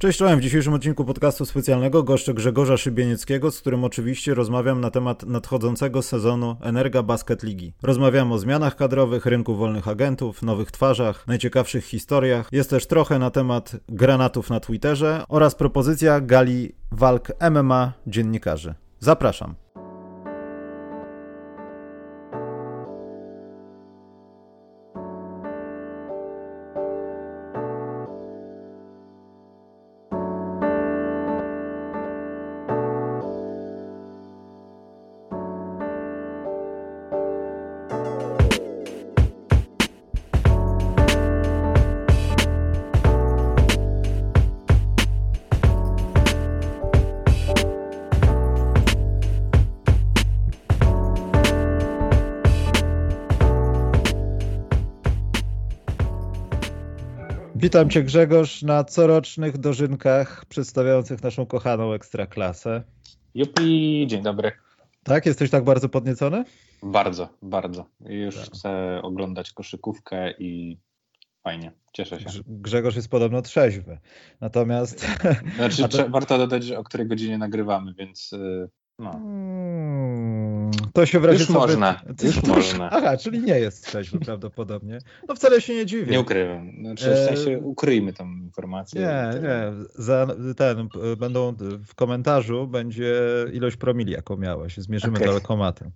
Cześć, czołem. W dzisiejszym odcinku podcastu specjalnego goszczę Grzegorza Szybienieckiego, z którym oczywiście rozmawiam na temat nadchodzącego sezonu Energa Basket Ligi. Rozmawiam o zmianach kadrowych, rynku wolnych agentów, nowych twarzach, najciekawszych historiach. Jest też trochę na temat granatów na Twitterze oraz propozycja gali walk MMA dziennikarzy. Zapraszam. Witam Cię Grzegorz na corocznych dożynkach przedstawiających naszą kochaną ekstraklasę. Jupi, dzień dobry. Tak, jesteś tak bardzo podniecony? Bardzo, bardzo. Już tak. chcę oglądać koszykówkę i fajnie, cieszę się. Grzegorz jest podobno trzeźwy. Natomiast. Znaczy, to... warto dodać, o której godzinie nagrywamy, więc y, no. To się w razie Już można. Wy... Już można. Aha, czyli nie jest trzeźwy prawdopodobnie. No wcale się nie dziwię. Nie ukrywam. Znaczy, w sensie e, ukryjmy tą informację. Nie, nie. Za ten, będą w komentarzu będzie ilość promili, jaką miałeś. Zmierzymy okay. dalekomatem.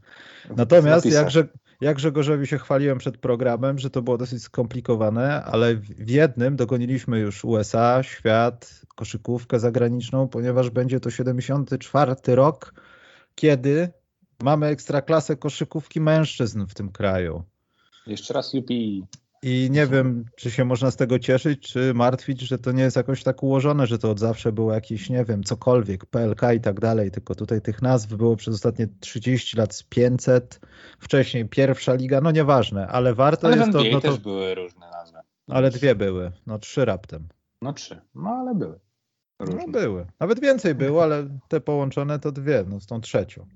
Natomiast jakże, jak Grzegorzowi się chwaliłem przed programem, że to było dosyć skomplikowane, ale w jednym dogoniliśmy już USA, świat, koszykówkę zagraniczną, ponieważ będzie to 74 rok kiedy mamy ekstraklasę koszykówki mężczyzn w tym kraju. Jeszcze raz UPI. I nie wiem, czy się można z tego cieszyć, czy martwić, że to nie jest jakoś tak ułożone, że to od zawsze było jakiś, nie wiem, cokolwiek, PLK i tak dalej, tylko tutaj tych nazw było przez ostatnie 30 lat z 500, wcześniej pierwsza liga, no nieważne, ale warto ale jest to... No to też były różne nazwy. Ale dwie były, no trzy raptem. No trzy, no ale były. Różne. No były. Nawet więcej było, ale te połączone to dwie, no z tą trzecią.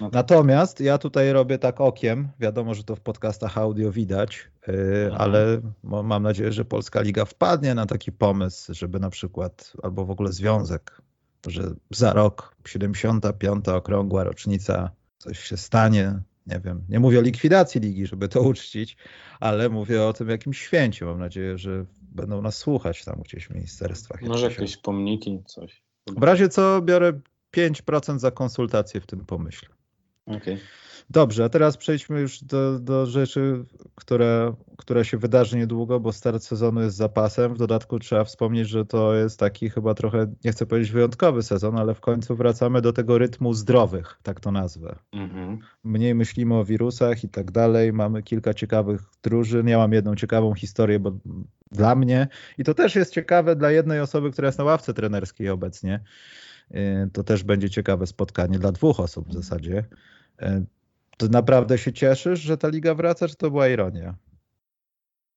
No Natomiast ja tutaj robię tak okiem, wiadomo, że to w podcastach audio widać, yy, ale mam nadzieję, że Polska Liga wpadnie na taki pomysł, żeby na przykład, albo w ogóle związek, że za rok, 75. okrągła rocznica, coś się stanie, nie wiem, nie mówię o likwidacji ligi, żeby to uczcić, ale mówię o tym jakimś święcie. Mam nadzieję, że będą nas słuchać tam gdzieś w ministerstwach. Może jakieś pomniki, coś. W razie co biorę 5% za konsultację w tym pomyśle. Okay. Dobrze, a teraz przejdźmy już do, do rzeczy, które, które się wydarzy niedługo, bo start sezonu jest zapasem. W dodatku trzeba wspomnieć, że to jest taki chyba trochę, nie chcę powiedzieć wyjątkowy sezon, ale w końcu wracamy do tego rytmu zdrowych, tak to nazwę. Mm-hmm. Mniej myślimy o wirusach i tak dalej. Mamy kilka ciekawych drużyn. Ja mam jedną ciekawą historię, bo dla mnie i to też jest ciekawe dla jednej osoby, która jest na ławce trenerskiej obecnie. Y, to też będzie ciekawe spotkanie dla dwóch osób w zasadzie. Y, to naprawdę się cieszysz, że ta liga wraca, czy to była ironia?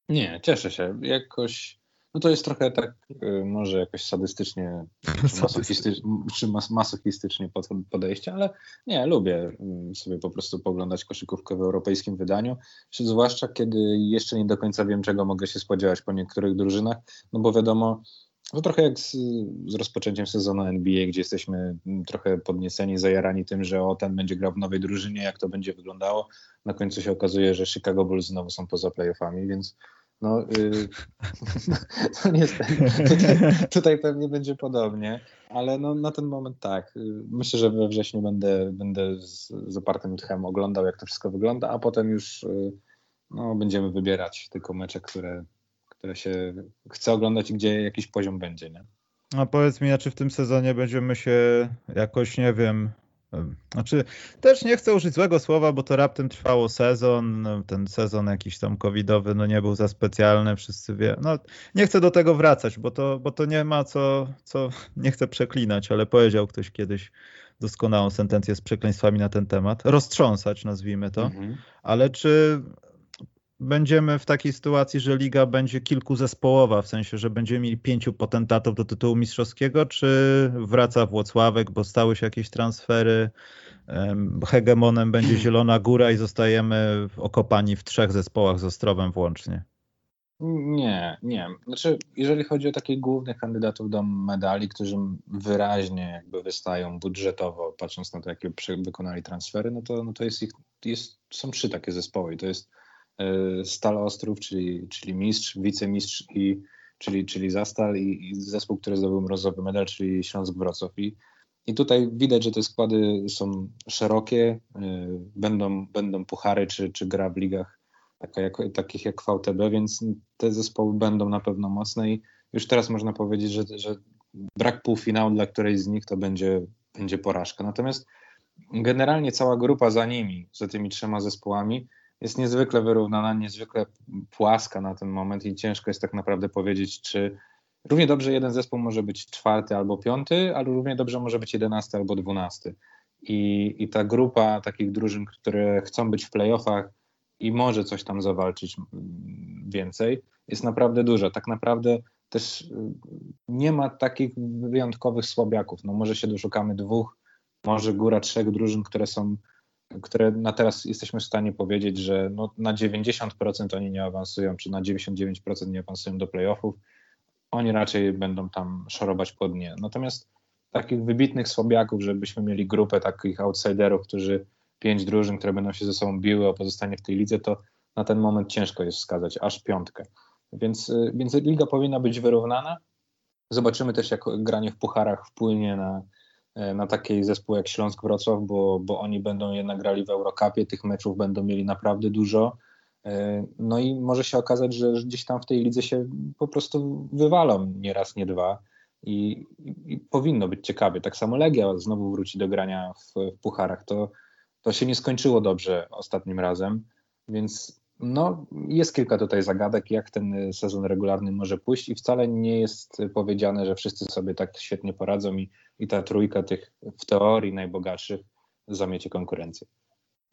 Nie, cieszę się. Jakoś, no to jest trochę tak, y, może jakoś sadystycznie, czy masochistycznie, czy masochistycznie podejście, ale nie, lubię mm, sobie po prostu poglądać koszykówkę w europejskim wydaniu, zwłaszcza kiedy jeszcze nie do końca wiem, czego mogę się spodziewać po niektórych drużynach, no bo wiadomo, no trochę jak z, z, rozpoczęciem sezonu NBA, gdzie jesteśmy trochę podnieceni, zajarani tym, że o ten będzie grał w nowej drużynie, jak to będzie wyglądało. Na końcu się okazuje, że Chicago Bulls znowu są poza playoffami, więc no, yy, no niestety tutaj, tutaj, pewnie będzie podobnie, ale no, na ten moment tak. Myślę, że we wrześniu będę, będę z zapartym tchem oglądał, jak to wszystko wygląda, a potem już yy, no, będziemy wybierać tylko mecze, które które się chce oglądać i gdzie jakiś poziom będzie, nie? A powiedz mi, czy w tym sezonie będziemy się jakoś, nie wiem, znaczy, też nie chcę użyć złego słowa, bo to raptem trwało sezon. No, ten sezon jakiś tam covidowy no nie był za specjalny, wszyscy wie. No, nie chcę do tego wracać, bo to, bo to nie ma co, co, nie chcę przeklinać, ale powiedział ktoś kiedyś doskonałą sentencję z przekleństwami na ten temat. Roztrząsać, nazwijmy to. Mhm. Ale czy będziemy w takiej sytuacji, że liga będzie kilkuzespołowa, w sensie, że będziemy mieli pięciu potentatów do tytułu mistrzowskiego, czy wraca Włocławek, bo stały się jakieś transfery, hegemonem będzie Zielona Góra i zostajemy okopani w trzech zespołach z Ostrowem włącznie? Nie, nie. Znaczy, jeżeli chodzi o takich głównych kandydatów do medali, którzy wyraźnie jakby wystają budżetowo, patrząc na to, jakie wykonali transfery, no to, no to jest ich, jest, są trzy takie zespoły. I to jest Stal Ostrów, czyli, czyli mistrz, wicemistrz, i, czyli, czyli Zastal i, i zespół, który zdobył brązowy medal, czyli Śląsk Wrocław. I, I tutaj widać, że te składy są szerokie, e, będą, będą puchary czy, czy gra w ligach taka jak, takich jak VTB, więc te zespoły będą na pewno mocne i już teraz można powiedzieć, że, że brak półfinału dla którejś z nich to będzie, będzie porażka. Natomiast generalnie cała grupa za nimi, za tymi trzema zespołami jest niezwykle wyrównana, niezwykle płaska na ten moment i ciężko jest tak naprawdę powiedzieć, czy równie dobrze jeden zespół może być czwarty albo piąty, ale równie dobrze może być jedenasty albo dwunasty. I, I ta grupa takich drużyn, które chcą być w playoffach, i może coś tam zawalczyć więcej, jest naprawdę duża. Tak naprawdę też y, nie ma takich wyjątkowych słabiaków. No może się doszukamy dwóch, może góra trzech drużyn, które są, które na teraz jesteśmy w stanie powiedzieć, że no na 90% oni nie awansują, czy na 99% nie awansują do playoffów. Oni raczej będą tam szorować po dnie. Natomiast takich wybitnych słabiaków, żebyśmy mieli grupę takich outsiderów, którzy pięć drużyn, które będą się ze sobą biły o pozostanie w tej lidze, to na ten moment ciężko jest wskazać aż piątkę. Więc, y, więc liga powinna być wyrównana. Zobaczymy też, jak granie w pucharach wpłynie na, na taki zespół jak Śląsk Wrocław, bo, bo oni będą jednak grali w Eurocupie, tych meczów będą mieli naprawdę dużo. E, no i może się okazać, że gdzieś tam w tej lidze się po prostu wywalą nie raz, nie dwa. I, i powinno być ciekawie. Tak samo Legia znowu wróci do grania w, w pucharach. To, to się nie skończyło dobrze ostatnim razem, więc no, jest kilka tutaj zagadek, jak ten sezon regularny może pójść i wcale nie jest powiedziane, że wszyscy sobie tak świetnie poradzą i, i ta trójka tych w teorii najbogatszych zamiecie konkurencję.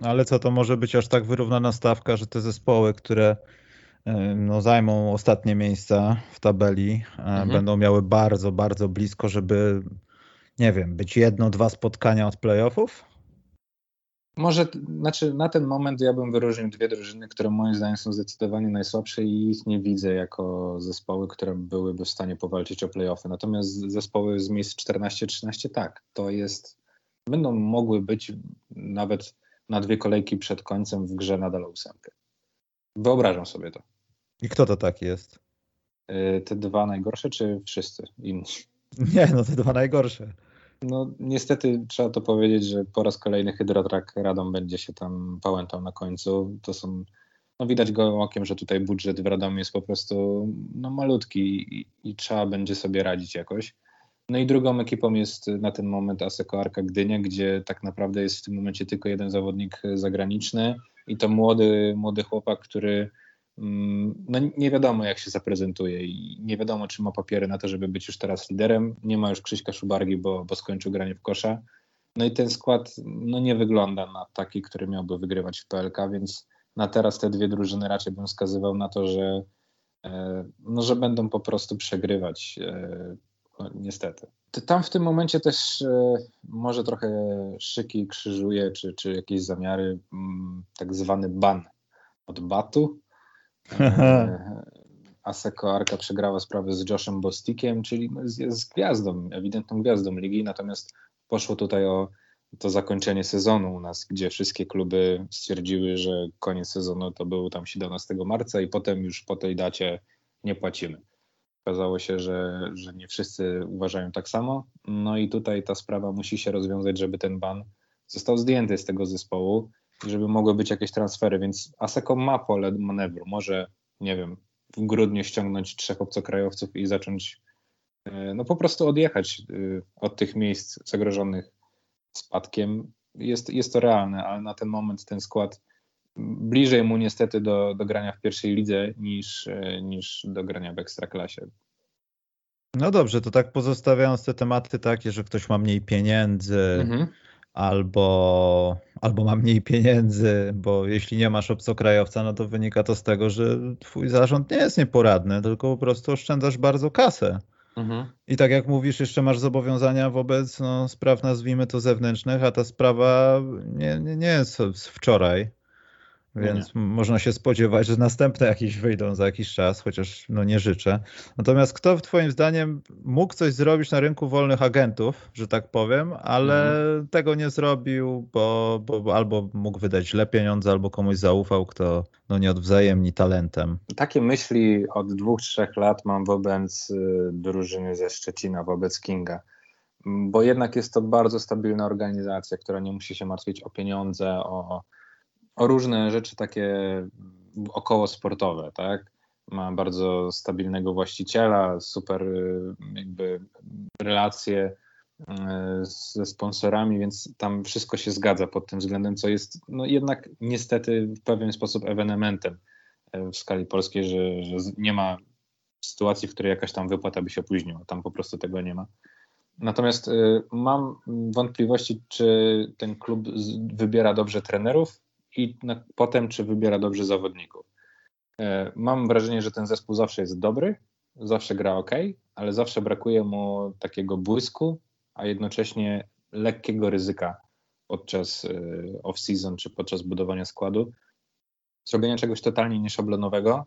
Ale co, to może być aż tak wyrównana stawka, że te zespoły, które no, zajmą ostatnie miejsca w tabeli, mhm. będą miały bardzo, bardzo blisko, żeby, nie wiem, być jedno, dwa spotkania od playoffów? Może, znaczy na ten moment ja bym wyróżnił dwie drużyny, które moim zdaniem są zdecydowanie najsłabsze i ich nie widzę jako zespoły, które byłyby w stanie powalczyć o playoffy. Natomiast zespoły z miejsc 14-13 tak, to jest, będą mogły być nawet na dwie kolejki przed końcem w grze nadal o ósemkę. Wyobrażam sobie to. I kto to taki jest? Y, te dwa najgorsze, czy wszyscy inni? Nie, no te dwa najgorsze. No niestety trzeba to powiedzieć, że po raz kolejny Hydrotrak Radom będzie się tam pałętał na końcu. To są, no widać gołym okiem, że tutaj budżet w Radomiu jest po prostu no, malutki i, i trzeba będzie sobie radzić jakoś. No i drugą ekipą jest na ten moment Aseko Arka Gdynia, gdzie tak naprawdę jest w tym momencie tylko jeden zawodnik zagraniczny i to młody, młody chłopak, który no nie wiadomo jak się zaprezentuje i nie wiadomo czy ma papiery na to, żeby być już teraz liderem. Nie ma już Krzyśka Szubargi, bo, bo skończył granie w kosza. No i ten skład no nie wygląda na taki, który miałby wygrywać w PLK, więc na teraz te dwie drużyny raczej bym wskazywał na to, że, e, no, że będą po prostu przegrywać. E, no, niestety. Tam w tym momencie też e, może trochę szyki krzyżuje, czy, czy jakieś zamiary, mm, tak zwany ban od batu, Aseko Arka przegrała sprawę z Joshem Bostikiem, czyli z gwiazdą, ewidentną gwiazdą ligi, natomiast poszło tutaj o to zakończenie sezonu u nas, gdzie wszystkie kluby stwierdziły, że koniec sezonu to był tam 17 marca i potem już po tej dacie nie płacimy. Okazało się, że, że nie wszyscy uważają tak samo. No i tutaj ta sprawa musi się rozwiązać, żeby ten ban został zdjęty z tego zespołu żeby mogły być jakieś transfery, więc Aseko ma pole manewru. Może, nie wiem, w grudniu ściągnąć trzech obcokrajowców i zacząć e, no po prostu odjechać e, od tych miejsc zagrożonych spadkiem. Jest, jest to realne, ale na ten moment ten skład bliżej mu niestety do, do grania w pierwszej lidze niż, e, niż do grania w ekstraklasie. No dobrze, to tak pozostawiając te tematy takie, że ktoś ma mniej pieniędzy, mhm albo, albo ma mniej pieniędzy, bo jeśli nie masz obcokrajowca, no to wynika to z tego, że twój zarząd nie jest nieporadny, tylko po prostu oszczędzasz bardzo kasę. Mhm. I tak jak mówisz, jeszcze masz zobowiązania wobec no, spraw, nazwijmy to zewnętrznych, a ta sprawa nie, nie, nie jest z wczoraj. Więc nie. można się spodziewać, że następne jakieś wyjdą za jakiś czas, chociaż no nie życzę. Natomiast kto twoim zdaniem mógł coś zrobić na rynku wolnych agentów, że tak powiem, ale mhm. tego nie zrobił, bo, bo, albo mógł wydać źle pieniądze, albo komuś zaufał, kto no nie odwzajemni talentem. Takie myśli od dwóch, trzech lat mam wobec y, drużyny ze Szczecina, wobec Kinga bo jednak jest to bardzo stabilna organizacja, która nie musi się martwić o pieniądze, o, o różne rzeczy takie około sportowe, tak? Ma bardzo stabilnego właściciela, super y, jakby relacje y, ze sponsorami, więc tam wszystko się zgadza pod tym względem, co jest no jednak niestety w pewien sposób ewenementem y, w skali polskiej, że, że nie ma sytuacji, w której jakaś tam wypłata by się opóźniła. Tam po prostu tego nie ma. Natomiast mam wątpliwości, czy ten klub wybiera dobrze trenerów, i na, potem, czy wybiera dobrze zawodników. E, mam wrażenie, że ten zespół zawsze jest dobry, zawsze gra ok, ale zawsze brakuje mu takiego błysku, a jednocześnie lekkiego ryzyka podczas e, off-season czy podczas budowania składu. Zrobienia czegoś totalnie nieszablonowego,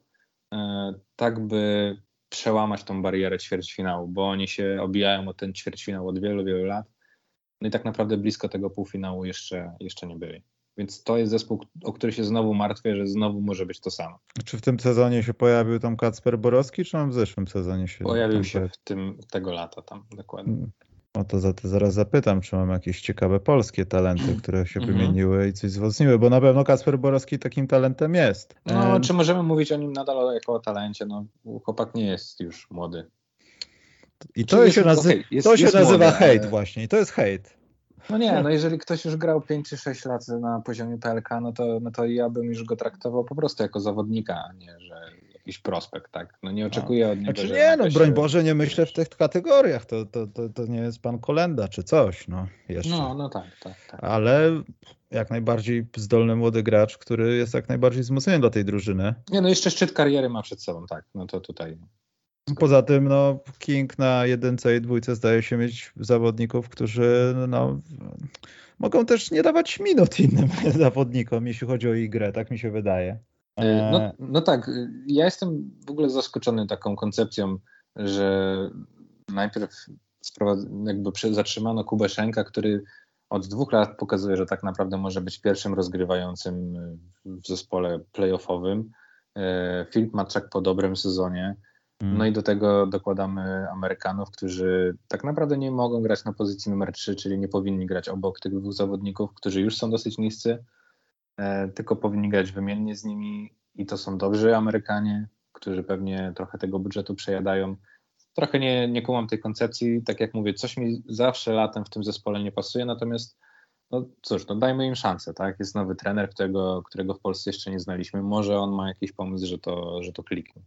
e, tak by przełamać tą barierę ćwierćfinału, bo oni się obijają o ten ćwierćfinał od wielu, wielu lat. No i tak naprawdę blisko tego półfinału jeszcze, jeszcze nie byli. Więc to jest zespół, o który się znowu martwię, że znowu może być to samo. Czy w tym sezonie się pojawił tam Kacper Borowski, czy on w zeszłym sezonie się Pojawił się w tym tego lata tam, dokładnie. Hmm. No to za to zaraz zapytam, czy mam jakieś ciekawe polskie talenty, które się mhm. wymieniły i coś wzmocniły, bo na pewno Kasper Borowski takim talentem jest. No, czy możemy mówić o nim nadal jako o talencie? No, chłopak nie jest już młody. I to się, nazy- jest, to się nazywa młody, hejt ale... właśnie, i to jest hejt. No nie, no jeżeli ktoś już grał 5 czy 6 lat na poziomie PLK, no to, no to ja bym już go traktował po prostu jako zawodnika, a nie, że jakiś prospekt, tak? No nie oczekuję no. od niego, znaczy. Nie, no broń Boże, nie myślę w tych kategoriach, to, to, to, to nie jest pan Kolenda czy coś, no jeszcze. No, no tak, tak, tak. Ale jak najbardziej zdolny młody gracz, który jest jak najbardziej wzmocniony dla tej drużyny. Nie, no jeszcze szczyt kariery ma przed sobą, tak, no to tutaj... Poza tym no, King na jedynce i dwójce zdaje się mieć zawodników, którzy no, mogą też nie dawać minut innym zawodnikom, jeśli chodzi o ich grę, tak mi się wydaje. E, no, no tak, ja jestem w ogóle zaskoczony taką koncepcją, że najpierw jakby zatrzymano Kubę Szenka, który od dwóch lat pokazuje, że tak naprawdę może być pierwszym rozgrywającym w zespole playoffowym. E, Filip Maczak po dobrym sezonie. Mm. No i do tego dokładamy Amerykanów, którzy tak naprawdę nie mogą grać na pozycji numer 3, czyli nie powinni grać obok tych dwóch zawodników, którzy już są dosyć niscy, e, tylko powinni grać wymiennie z nimi i to są dobrzy Amerykanie, którzy pewnie trochę tego budżetu przejadają. Trochę nie, nie kumam tej koncepcji, tak jak mówię, coś mi zawsze latem w tym zespole nie pasuje, natomiast no cóż, no dajmy im szansę, tak? Jest nowy trener, którego, którego w Polsce jeszcze nie znaliśmy. Może on ma jakiś pomysł, że to, że to kliknie.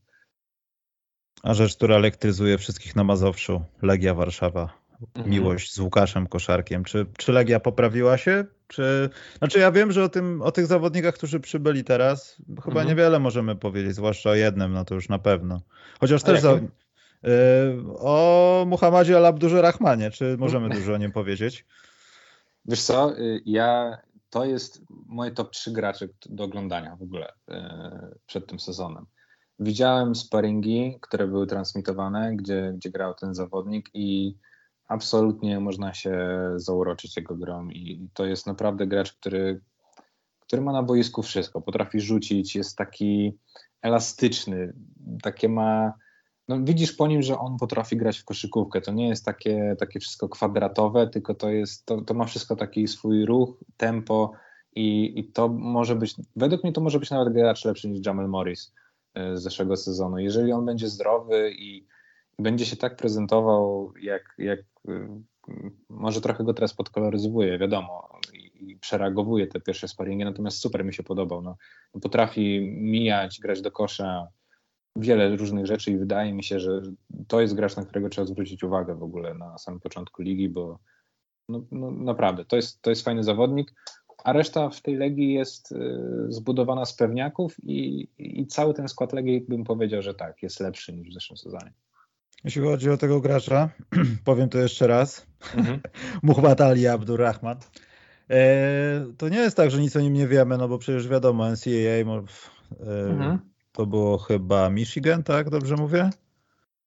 A rzecz, która elektryzuje wszystkich na Mazowszu, Legia Warszawa. Mhm. Miłość z Łukaszem Koszarkiem. Czy, czy Legia poprawiła się? Czy, znaczy ja wiem, że o, tym, o tych zawodnikach, którzy przybyli teraz, chyba mhm. niewiele możemy powiedzieć, zwłaszcza o jednym, no to już na pewno. Chociaż też za, y, o Muhammadzie Al-Abdurze Rahmanie, czy możemy dużo o nim powiedzieć? Wiesz co, y, ja to jest moje top 3 graczy do oglądania w ogóle y, przed tym sezonem. Widziałem sparingi, które były transmitowane, gdzie, gdzie grał ten zawodnik i absolutnie można się zauroczyć jego grą i to jest naprawdę gracz, który, który ma na boisku wszystko. Potrafi rzucić, jest taki elastyczny, takie ma... No, widzisz po nim, że on potrafi grać w koszykówkę. To nie jest takie, takie wszystko kwadratowe, tylko to, jest, to, to ma wszystko taki swój ruch, tempo i, i to może być, według mnie to może być nawet gracz lepszy niż Jamel Morris z zeszłego sezonu. Jeżeli on będzie zdrowy i będzie się tak prezentował, jak, jak e, może trochę go teraz podkoloryzuje, wiadomo, i, i przereagowuje te pierwsze sparingi, natomiast super mi się podobał. No, potrafi mijać, grać do kosza, wiele różnych rzeczy i wydaje mi się, że to jest gracz, na którego trzeba zwrócić uwagę w ogóle na samym początku ligi, bo no, no naprawdę, to jest, to jest fajny zawodnik a reszta w tej Legii jest y, zbudowana z pewniaków i, i cały ten skład Legii bym powiedział, że tak, jest lepszy niż w zeszłym sezonie. Jeśli chodzi o tego gracza, powiem to jeszcze raz. Mhm. Muhammad Ali Abdurrahman. E, to nie jest tak, że nic o nim nie wiemy, no bo przecież wiadomo, NCAA e, mhm. to było chyba Michigan, tak? Dobrze mówię?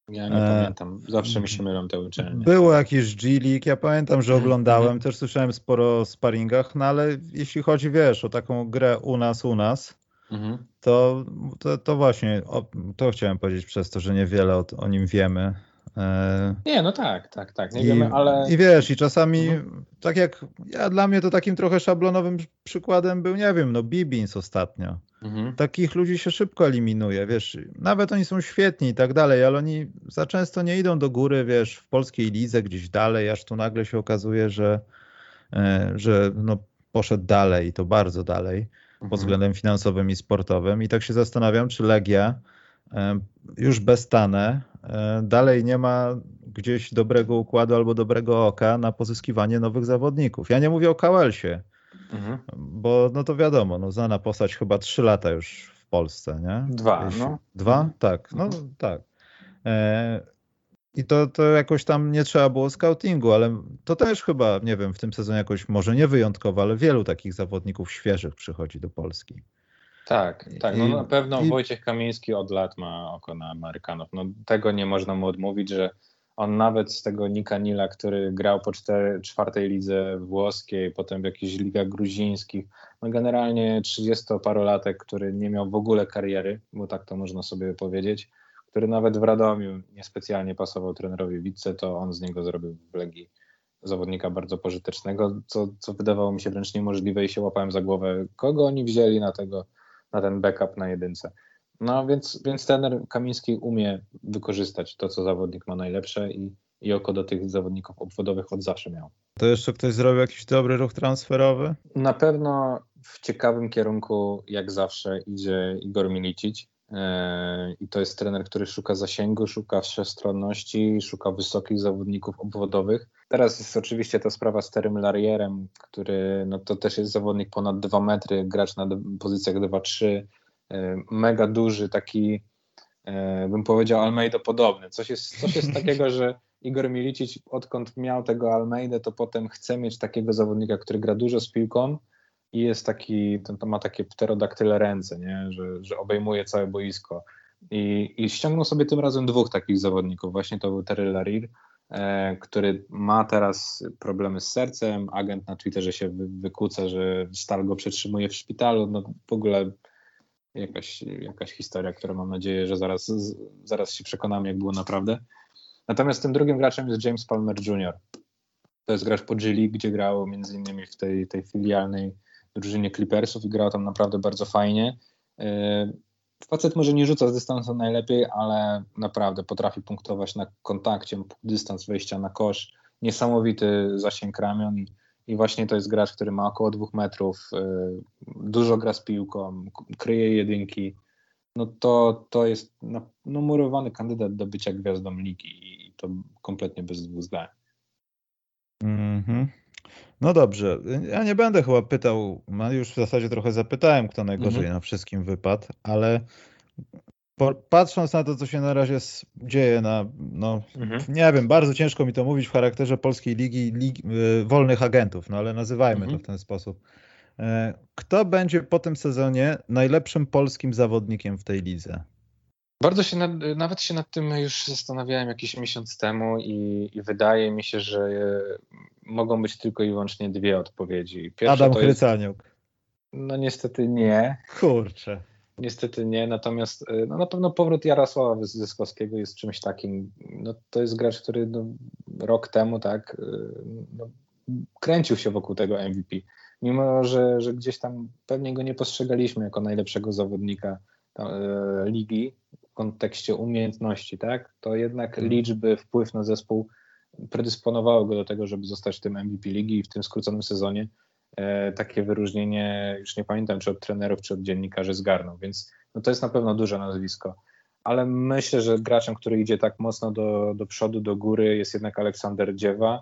Ja nie e, pamiętam. Zawsze mi się mylą te uczelnie. Było jakiś G League, ja pamiętam, że mhm, oglądałem, mhm. też słyszałem sporo o sparingach, no ale jeśli chodzi, wiesz, o taką grę u nas, u nas, mhm. to, to, to, właśnie, o, to chciałem powiedzieć przez to, że niewiele o, o nim wiemy. E, nie, no tak, tak, tak, nie I, wiemy, ale... I wiesz, i czasami, mhm. tak jak, ja dla mnie to takim trochę szablonowym przykładem był, nie wiem, no Bibins ostatnio. Mhm. Takich ludzi się szybko eliminuje, wiesz, nawet oni są świetni i tak dalej, ale oni za często nie idą do góry, wiesz, w polskiej lidze gdzieś dalej, aż tu nagle się okazuje, że, e, że no, poszedł dalej i to bardzo dalej mhm. pod względem finansowym i sportowym i tak się zastanawiam, czy Legia e, już bez Tane e, dalej nie ma gdzieś dobrego układu albo dobrego oka na pozyskiwanie nowych zawodników. Ja nie mówię o Kałelsie, Mhm. Bo no to wiadomo, no znana postać chyba trzy lata już w Polsce, nie? Dwa, no. Dwa? Mhm. Tak, no mhm. tak. E, I to, to jakoś tam nie trzeba było scoutingu, ale to też chyba, nie wiem, w tym sezonie jakoś może nie wyjątkowo, ale wielu takich zawodników świeżych przychodzi do Polski. Tak, tak. No I, na pewno i... Wojciech Kamiński od lat ma oko na Amerykanów. No, tego nie można mu odmówić, że on nawet z tego Nika Nila, który grał po cztery, czwartej lidze włoskiej, potem w jakichś ligach gruzińskich, no generalnie 30-parolatek, który nie miał w ogóle kariery, bo tak to można sobie powiedzieć, który nawet w Radomiu niespecjalnie pasował trenerowi Witce, to on z niego zrobił w Legii zawodnika bardzo pożytecznego, co, co wydawało mi się wręcz niemożliwe i się łapałem za głowę, kogo oni wzięli na tego, na ten backup na jedynce. No więc, więc trener Kamiński umie wykorzystać to, co zawodnik ma najlepsze i, i oko do tych zawodników obwodowych od zawsze miał. To jeszcze ktoś zrobił jakiś dobry ruch transferowy? Na pewno w ciekawym kierunku, jak zawsze, idzie Igor Milicic. E, I to jest trener, który szuka zasięgu, szuka wszechstronności, szuka wysokich zawodników obwodowych. Teraz jest oczywiście ta sprawa z Terym Larierem, który no to też jest zawodnik ponad 2 metry, gracz na pozycjach 2-3 E, mega duży, taki e, bym powiedział Almeida podobny. Coś jest, coś jest takiego, że Igor Milicic odkąd miał tego Almeida, to potem chce mieć takiego zawodnika, który gra dużo z piłką i jest taki, to, to ma takie pterodaktyle ręce, nie? Że, że obejmuje całe boisko. I, I ściągnął sobie tym razem dwóch takich zawodników. Właśnie to był Terry Larir, e, który ma teraz problemy z sercem. Agent na Twitterze się wy, wykłóca, że Stal go przetrzymuje w szpitalu. No w ogóle jakaś, jakaś historia, która mam nadzieję, że zaraz, zaraz się przekonamy, jak było naprawdę. Natomiast tym drugim graczem jest James Palmer Jr. To jest gracz po G League, gdzie grał między innymi w tej, tej filialnej drużynie Clippersów i grał tam naprawdę bardzo fajnie. E, facet może nie rzuca z dystansu najlepiej, ale naprawdę potrafi punktować na kontakcie, dystans wejścia na kosz. Niesamowity zasięg ramion i właśnie to jest gracz, który ma około dwóch metrów, y, dużo gra z piłką, kryje jedynki. No to, to jest no, no murowany kandydat do bycia gwiazdą ligi i to kompletnie bez dwóch zdań. Mm -hmm. No dobrze, ja nie będę chyba pytał, no już w zasadzie trochę zapytałem, kto najgorzej mm -hmm. na wszystkim wypadł, ale patrząc na to, co się na razie dzieje na, no, mhm. nie wiem, bardzo ciężko mi to mówić w charakterze polskiej ligi, ligi y, wolnych agentów, no ale nazywajmy mhm. to w ten sposób. E, kto będzie po tym sezonie najlepszym polskim zawodnikiem w tej lidze? Bardzo się nad, nawet się nad tym już zastanawiałem jakiś miesiąc temu i, i wydaje mi się, że mogą być tylko i wyłącznie dwie odpowiedzi. Pierwsza Adam Chrycaniuk. No niestety nie. Kurczę. Niestety nie, natomiast y, no, na pewno powrót Jarosława Zyskowskiego jest czymś takim, no, to jest gracz, który no, rok temu tak y, no, kręcił się wokół tego MVP, mimo że, że gdzieś tam pewnie go nie postrzegaliśmy jako najlepszego zawodnika tam, y, ligi w kontekście umiejętności, tak, to jednak mhm. liczby, wpływ na zespół predysponowały go do tego, żeby zostać tym MVP ligi i w tym skróconym sezonie E, takie wyróżnienie, już nie pamiętam czy od trenerów, czy od dziennikarzy zgarnął, więc no to jest na pewno duże nazwisko. Ale myślę, że graczem, który idzie tak mocno do, do przodu, do góry jest jednak Aleksander Dziewa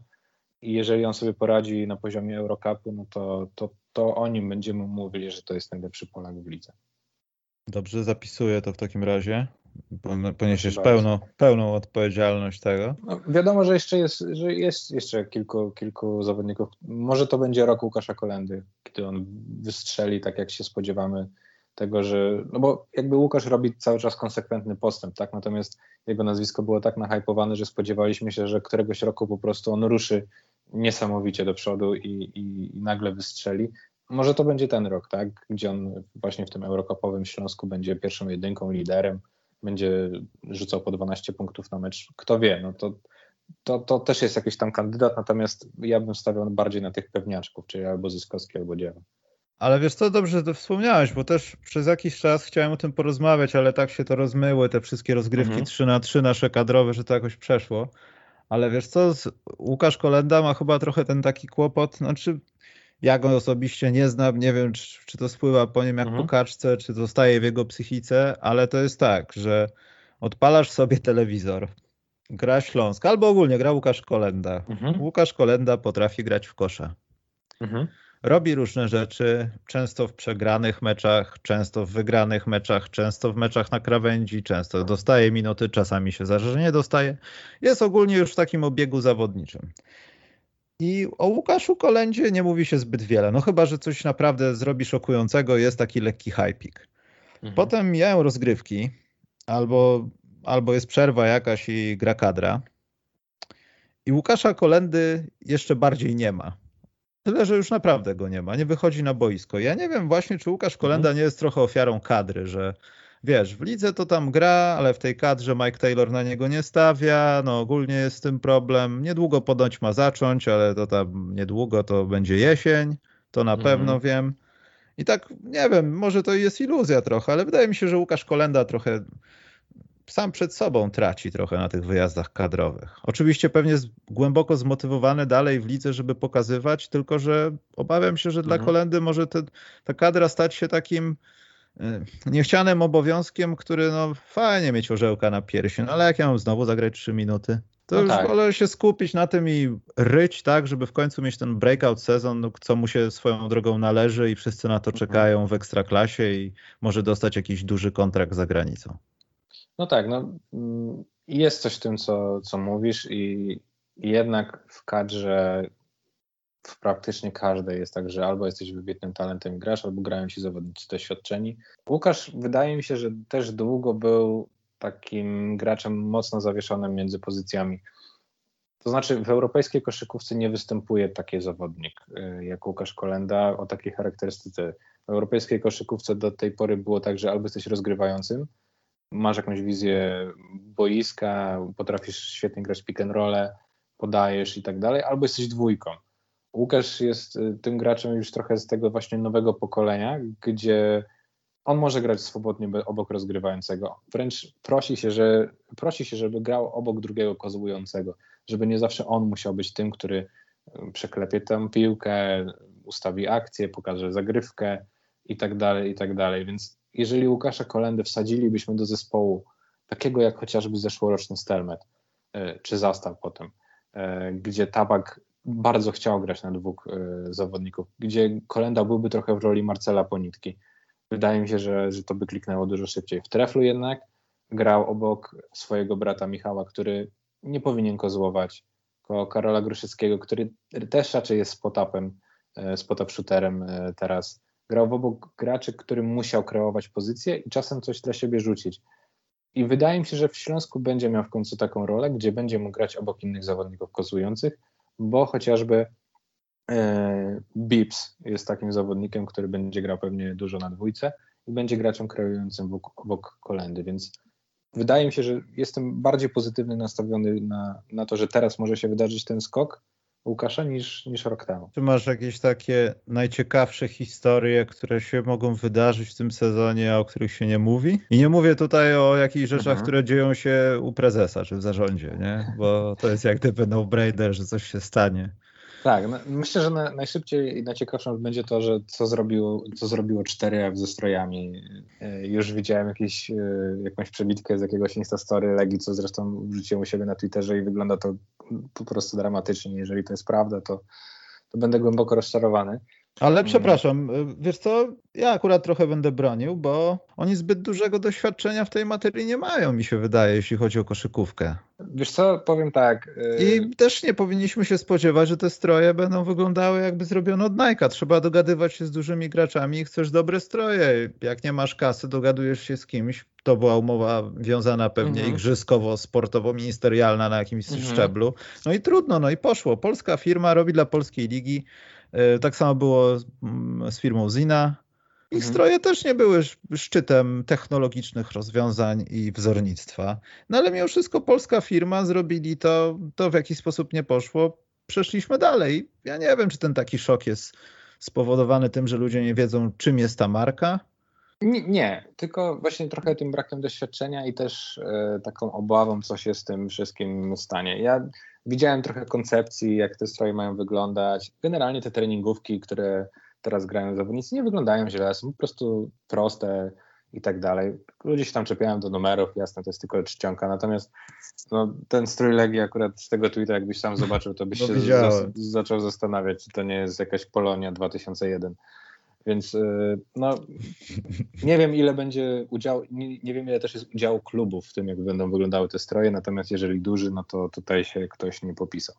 i jeżeli on sobie poradzi na poziomie Eurocupu, no to, to, to o nim będziemy mówili, że to jest najlepszy Polak w lidze. Dobrze, zapisuję to w takim razie. Poniesiesz pełną, pełną odpowiedzialność tego. No, wiadomo, że jeszcze jest, że jest jeszcze kilku, kilku zawodników. Może to będzie rok Łukasza Kolendy, kiedy on wystrzeli tak, jak się spodziewamy tego, że, no bo jakby Łukasz robi cały czas konsekwentny postęp, tak, natomiast jego nazwisko było tak nahypowane, że spodziewaliśmy się, że któregoś roku po prostu on ruszy niesamowicie do przodu i, i, i nagle wystrzeli. Może to będzie ten rok, tak, gdzie on właśnie w tym Eurokopowym Śląsku będzie pierwszą jedynką, liderem, będzie rzucał po 12 punktów na mecz. Kto wie, no to, to, to też jest jakiś tam kandydat, natomiast ja bym stawiał bardziej na tych pewniaczków, czyli albo Zyskowski, albo Dziewa. Ale wiesz co, dobrze, że to wspomniałeś, bo też przez jakiś czas chciałem o tym porozmawiać, ale tak się to rozmyły, te wszystkie rozgrywki mhm. 3 na 3 nasze kadrowe, że to jakoś przeszło. Ale wiesz co, Łukasz Kolenda ma chyba trochę ten taki kłopot, znaczy ja go osobiście nie znam, nie wiem czy, czy to spływa po nim jak mhm. po kaczce, czy zostaje w jego psychice, ale to jest tak, że odpalasz sobie telewizor, gra Śląsk, albo ogólnie gra Łukasz Kolenda. Mhm. Łukasz Kolenda potrafi grać w kosza. Mhm robi różne rzeczy, często w przegranych meczach, często w wygranych meczach, często w meczach na krawędzi, często dostaje minuty, czasami się zdarza, że nie dostaje. Jest ogólnie już w takim obiegu zawodniczym. I o Łukaszu Kolendzie nie mówi się zbyt wiele, no chyba, że coś naprawdę zrobi szokującego, jest taki lekki hypik. Mhm. Potem mijają rozgrywki, albo, albo jest przerwa jakaś i gra kadra. I Łukasza Kolendy jeszcze bardziej nie ma. Tyle, że już naprawdę go nie ma, nie wychodzi na boisko. Ja nie wiem właśnie, czy Łukasz Kolenda mhm. nie jest trochę ofiarą kadry, że wiesz, w lidze to tam gra, ale w tej kadrze Mike Taylor na niego nie stawia, no ogólnie jest z tym problem. Niedługo ponoć ma zacząć, ale to tam niedługo to będzie jesień, to na mhm. pewno wiem. I tak, nie wiem, może to jest iluzja trochę, ale wydaje mi się, że Łukasz Kolenda trochę sam przed sobą traci trochę na tych wyjazdach kadrowych. Oczywiście pewnie jest głęboko zmotywowany dalej w lidze, żeby pokazywać, tylko że obawiam się, że dla mhm. Kolendy może te, ta kadra stać się takim niechcianym obowiązkiem, który no fajnie mieć orzełka na piersi, no ale jak ja mam znowu zagrać trzy minuty? To no już tak. wolę się skupić na tym i ryć tak, żeby w końcu mieć ten breakout sezon, no, co mu się swoją drogą należy i wszyscy na to mhm. czekają w ekstraklasie i może dostać jakiś duży kontrakt za granicą. No tak, no, mm, jest coś w tym, co, co mówisz i jednak w kadrze w praktycznie każdej jest tak, że albo jesteś wybitnym talentem i grasz, albo grają ci zawodnicy doświadczeni. Łukasz wydaje mi się, że też długo był takim graczem mocno zawieszonym między pozycjami. To znaczy w europejskiej koszykówce nie występuje taki zawodnik y, jak Łukasz Kolenda o takiej charakterystyce. W europejskiej koszykówce do tej pory było tak, że albo jesteś rozgrywającym, masz jakąś wizję boiska, potrafisz świetnie grać pick and roll, podajesz i tak dalej, albo jesteś dwójką. Łukasz jest y, tym graczem już trochę z tego właśnie nowego pokolenia, gdzie on może grać swobodnie obok rozgrywającego. Wręcz prosi się, że, prosi się, żeby grał obok drugiego kozłującego, żeby nie zawsze on musiał być tym, który y, przeklepie tę piłkę, ustawi akcję, pokaże zagrywkę i tak dalej, i tak dalej. Więc jeżeli Łukasza Kolendę wsadzilibyśmy do zespołu, takiego jak chociażby zeszłoroczny Stelmet, e, czy Zastaw potem, gdzie Tabak bardzo chciał grać na dwóch e, zawodników, gdzie Kolenda byłby trochę w roli Marcela Ponitki. Wydaje mi się, że, że to by kliknęło dużo szybciej. W treflu jednak grał obok swojego brata Michała, który nie powinien kozłować, koło Karola Gruszyckiego, który też raczej jest spotapem, spotap shooterem teraz grał obok graczy, którym musiał kreować pozycję i czasem coś dla siebie rzucić. I wydaje mi się, że w Śląsku będzie miał w końcu taką rolę, gdzie będzie mógł grać obok innych zawodników kozłujących, bo chociażby e, Bips jest takim zawodnikiem, który będzie grał pewnie dużo na dwójce i będzie graczem kreującym obok, obok kolendy, więc wydaje mi się, że jestem bardziej pozytywny nastawiony na, na to, że teraz może się wydarzyć ten skok, Łukasza niż, niż rok temu. Czy masz jakieś takie najciekawsze historie, które się mogą wydarzyć w tym sezonie, o których się nie mówi? I nie mówię tutaj o jakichś rzeczach, mhm. które dzieją się u prezesa czy w zarządzie, nie? Bo to jest jak gdyby no-brainer, że coś się stanie. Tak, no, myślę, że na, najszybciej i najciekawszą będzie to, że co zrobiło, co zrobiło 4F ze strojami. E, już widziałem jakieś, e, jakąś przebitkę z jakiegoś Instastory Legii, co zresztą wrzuciłem u siebie na Twitterze i wygląda to po prostu dramatycznie. Jeżeli to jest prawda, to, to będę głęboko rozczarowany. Ale mm. przepraszam, wiesz co, ja akurat trochę będę bronił, bo oni zbyt dużego doświadczenia w tej materii nie mają, mi się wydaje, jeśli chodzi o koszykówkę. Wiesz co, powiem tak. Y, I też nie powinniśmy się spodziewać, że te stroje będą wyglądały jakby zrobione od Nike'a. Trzeba dogadywać się z dużymi graczami i chcesz dobre stroje. Jak nie masz kasy, dogadujesz się z kimś. To była umowa wiązana pewnie mhm. igrzyskowo-sportowo-ministerialna na jakimś mhm. szczeblu. No i trudno, no i poszło. Polska firma robi dla polskiej ligi tak samo było z firmą Zina. Ich mhm. stroje też nie były szczytem technologicznych rozwiązań i wzornictwa. No ale mimo wszystko polska firma, zrobili to, to w jakiś sposób nie poszło. Przeszliśmy dalej. Ja nie wiem, czy ten taki szok jest spowodowany tym, że ludzie nie wiedzą, czym jest ta marka. Nie, nie tylko właśnie trochę tym brakiem doświadczenia i też e, taką obawą, co się z tym wszystkim stanie. Ja Widziałem trochę koncepcji, jak te stroje mają wyglądać. Generalnie te treningówki, które teraz grają zawodnicy, nie wyglądają źle, są po prostu proste i tak dalej. Ludzie się tam czepiają do numerów, jasne, to jest tylko czcionka, natomiast no, ten strój Legii akurat z tego tweeta, jakbyś sam zobaczył, to byś no, się zaczął zastanawiać, czy to nie jest jakaś Polonia 2001. Więc y, no, nie wiem, ile będzie udział, nie, nie, wiem, ile też jest udziału klubów w tym, jak będą wyglądały te stroje, natomiast jeżeli duży, no to tutaj się ktoś nie popisał.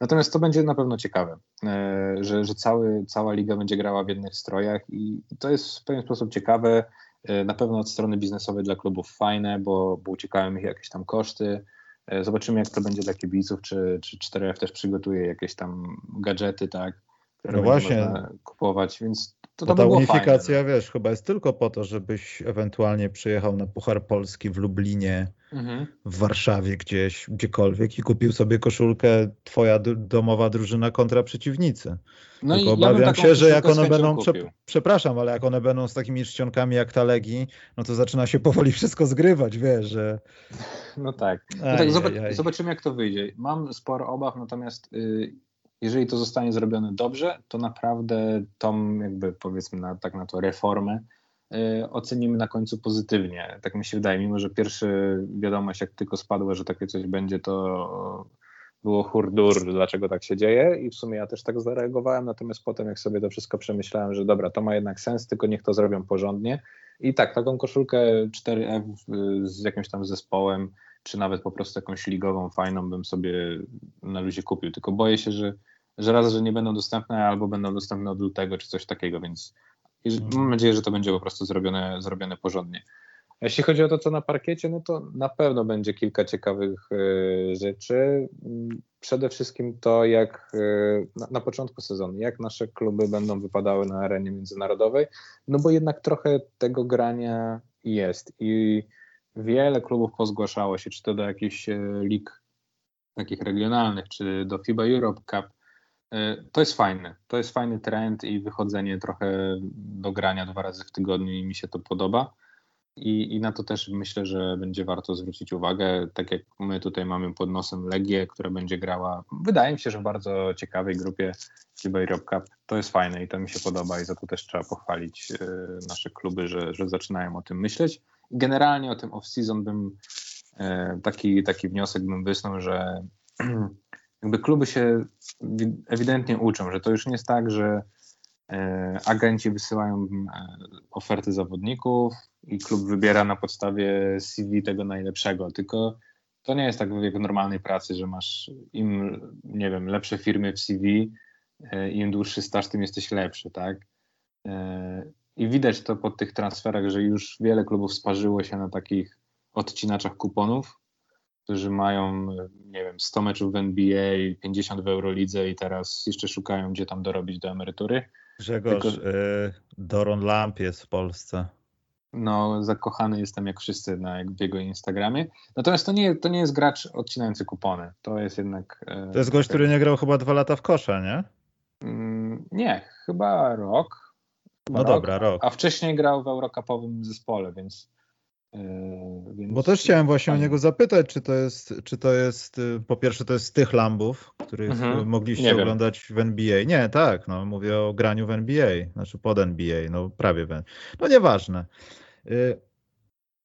Natomiast to będzie na pewno ciekawe, e, że, że cały, cała liga będzie grała w jednych strojach i to jest w pewien sposób ciekawe. E, na pewno od strony biznesowej dla klubów fajne, bo, bo uciekają ich jakieś tam koszty. E, zobaczymy, jak to będzie dla kibiców, czy, czy 4F też przygotuje jakieś tam gadżety, tak, które no właśnie. można kupować, więc to, to ta unifikacja, fajne. wiesz, chyba jest tylko po to, żebyś ewentualnie przyjechał na Puchar Polski w Lublinie, mhm. w Warszawie gdzieś, gdziekolwiek i kupił sobie koszulkę twoja domowa drużyna kontra przeciwnicy. No tylko obawiam ja się, że jak one będą, prze, przepraszam, ale jak one będą z takimi czcionkami jak ta Legii, no to zaczyna się powoli wszystko zgrywać, wiesz, że... No tak. No aj, tak zobacz, zobaczymy jak to wyjdzie. Mam sporo obaw, natomiast... Yy jeżeli to zostanie zrobione dobrze, to naprawdę tą jakby powiedzmy na, tak na to reformę y, ocenimy na końcu pozytywnie. Tak mi się wydaje, mimo że pierwszy wiadomość jak tylko spadła, że takie coś będzie, to było hurdur, dlaczego tak się dzieje i w sumie ja też tak zareagowałem, natomiast potem jak sobie to wszystko przemyślałem, że dobra, to ma jednak sens, tylko niech to zrobią porządnie i tak, taką koszulkę 4F z jakimś tam zespołem, czy nawet po prostu jakąś ligową, fajną bym sobie na luzie kupił. Tylko boję się, że, że raz, że nie będą dostępne, albo będą dostępne od lutego, czy coś takiego, więc mhm. mam nadzieję, że to będzie po prostu zrobione, zrobione porządnie. Jeśli chodzi o to, co na parkiecie, no to na pewno będzie kilka ciekawych y, rzeczy. Przede wszystkim to, jak na, na, początku sezonu, jak nasze kluby będą wypadały na arenie międzynarodowej, no bo jednak trochę tego grania jest i wiele klubów pozgłaszało się, czy to do jakichś e, lig takich regionalnych, czy do FIBA Europe Cup. E, to jest fajne. To jest fajny trend i wychodzenie trochę do grania dwa razy w tygodniu i mi się to podoba. I, I na to też myślę, że będzie warto zwrócić uwagę. Tak jak my tutaj mamy pod nosem Legię, która będzie grała, wydaje mi się, że w bardzo ciekawej grupie FIBA Europe Cup. To jest fajne i to mi się podoba i za to też trzeba pochwalić e, nasze kluby, że, że zaczynają o tym myśleć. Generalnie o tym off-season bym e, taki, taki wniosek bym wysnuł, że jakby kluby się ewidentnie uczą, że to już nie jest tak, że e, agenci wysyłają e, oferty zawodników i klub wybiera na podstawie CV tego najlepszego, tylko to nie jest tak jak w normalnej pracy, że masz im, nie wiem, lepsze firmy w CV, im dłuższy staż, tym jesteś lepszy, tak? I widać to po tych transferach, że już wiele klubów sparzyło się na takich odcinaczach kuponów, którzy mają, nie wiem, 100 meczów w NBA, 50 w Eurolidze i teraz jeszcze szukają, gdzie tam dorobić do emerytury. Grzegorz, Tylko... y, Doron Lamp jest w Polsce. No, zakochany jestem jak wszyscy na w jego Instagramie. Natomiast to nie, to nie jest gracz odcinający kupony. To jest jednak. Y, to jest gość, który nie grał chyba dwa lata w kosza, nie? Mm, nie, chyba rok no rok, dobra, rok. A wcześniej grał w Eurocupowym zespole, więc. Yy, więc Bo też chciałem właśnie o niego zapytać, czy to jest, czy to jest, y, po pierwsze to jest z tych lambów, których mhm. mogliście Nie oglądać wiem. w NBA. Nie, tak, no mówię o graniu w NBA, znaczy pod NBA, no prawie w No nieważne. Y,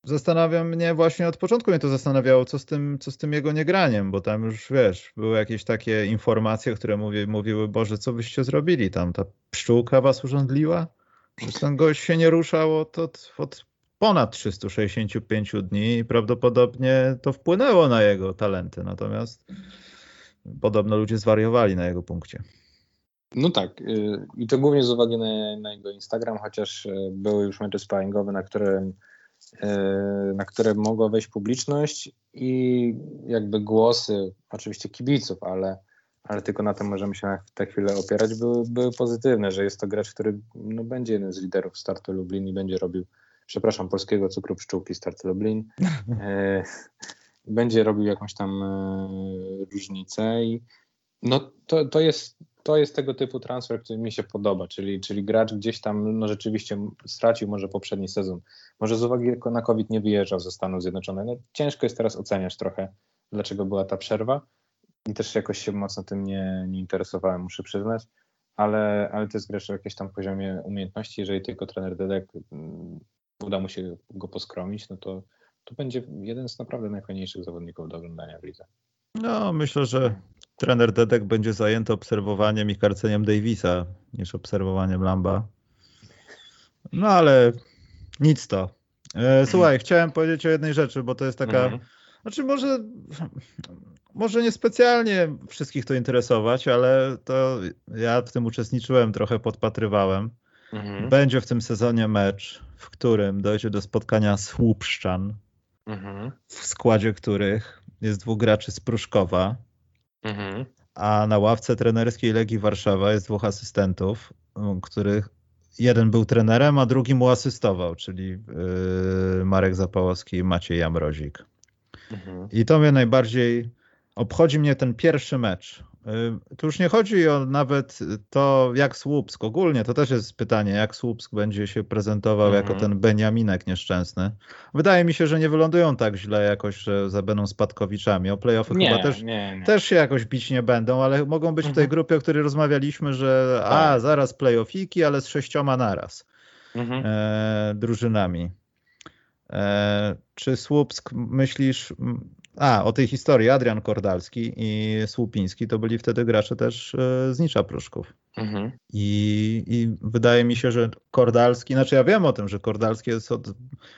Zastanawiam mnie właśnie od początku mnie to zastanawiało, co z tym, co z tym jego niegraniem, bo tam już wiesz, były jakieś takie informacje, które mówi, mówiły, Boże, co byście zrobili tam? Ta pszczółka was urządliła? Ten gość się nie ruszał od, od, od ponad 365 dni i prawdopodobnie to wpłynęło na jego talenty. Natomiast podobno ludzie zwariowali na jego punkcie. No tak, y, i to głównie z uwagi na, na jego Instagram, chociaż y, były już mecze sparingowe, na którym na które mogła wejść publiczność i jakby głosy, oczywiście kibiców, ale, ale tylko na tym możemy się na tę chwilę opierać, były, były pozytywne, że jest to gracz, który no, będzie jednym z liderów startu Lublin i będzie robił, przepraszam, polskiego cukru pszczółki startu Lublin. będzie robił jakąś tam różnicę i no to, to jest to jest tego typu transfer, który mi się podoba, czyli, czyli gracz gdzieś tam no rzeczywiście stracił może poprzedni sezon. Może z uwagi na COVID nie wyjeżdżał ze Stanów Zjednoczonych. No, ciężko jest teraz oceniać trochę, dlaczego była ta przerwa. I też jakoś się mocno tym nie, nie interesowałem, muszę przyznać. Ale, ale to jest gracz o jakimś tam poziomie umiejętności. Jeżeli tylko trener Dedek um, uda mu się go poskromić, no to, to będzie jeden z naprawdę najfajniejszych zawodników do oglądania w lidze. No, myślę, że trener Dedek będzie zajęty obserwowaniem i karceniem Davisa niż obserwowaniem Lamba. No ale nic to. E, słuchaj, chciałem powiedzieć o jednej rzeczy, bo to jest taka. Mhm. Znaczy, może, może niespecjalnie wszystkich to interesować, ale to ja w tym uczestniczyłem, trochę podpatrywałem. Mhm. Będzie w tym sezonie mecz, w którym dojdzie do spotkania Słupszczan, mhm. w składzie których jest dwóch graczy z Pruszkowa, mhm. a na ławce trenerskiej Legii Warszawa jest dwóch asystentów, których jeden był trenerem, a drugi mu asystował, czyli yy, Marek Zapałowski i Maciej Jamrozik. Mhm. I to mnie najbardziej obchodzi mnie ten pierwszy mecz. Y, tu już nie chodzi o nawet to, jak Słupsk, ogólnie to też jest pytanie, jak Słupsk będzie się prezentował -hmm. jako ten Beniaminek nieszczęsny. Wydaje mi się, że nie wylądują tak źle jakoś, że będą spadkowiczami. O playoffy nie, chyba też, nie, nie. też się jakoś bić nie będą, ale mogą być -hmm. w tej mhm. grupie, o której rozmawialiśmy, że tak. a, zaraz playoffiki, ale z sześcioma naraz -hmm. e, drużynami. E, czy Słupsk myślisz, a, o tej historii Adrian Kordalski i Słupiński to byli wtedy gracze też e, z Nicza Pruszków. Mhm. I, I, wydaje mi się, że Kordalski, znaczy ja wiem o tym, że Kordalski jest od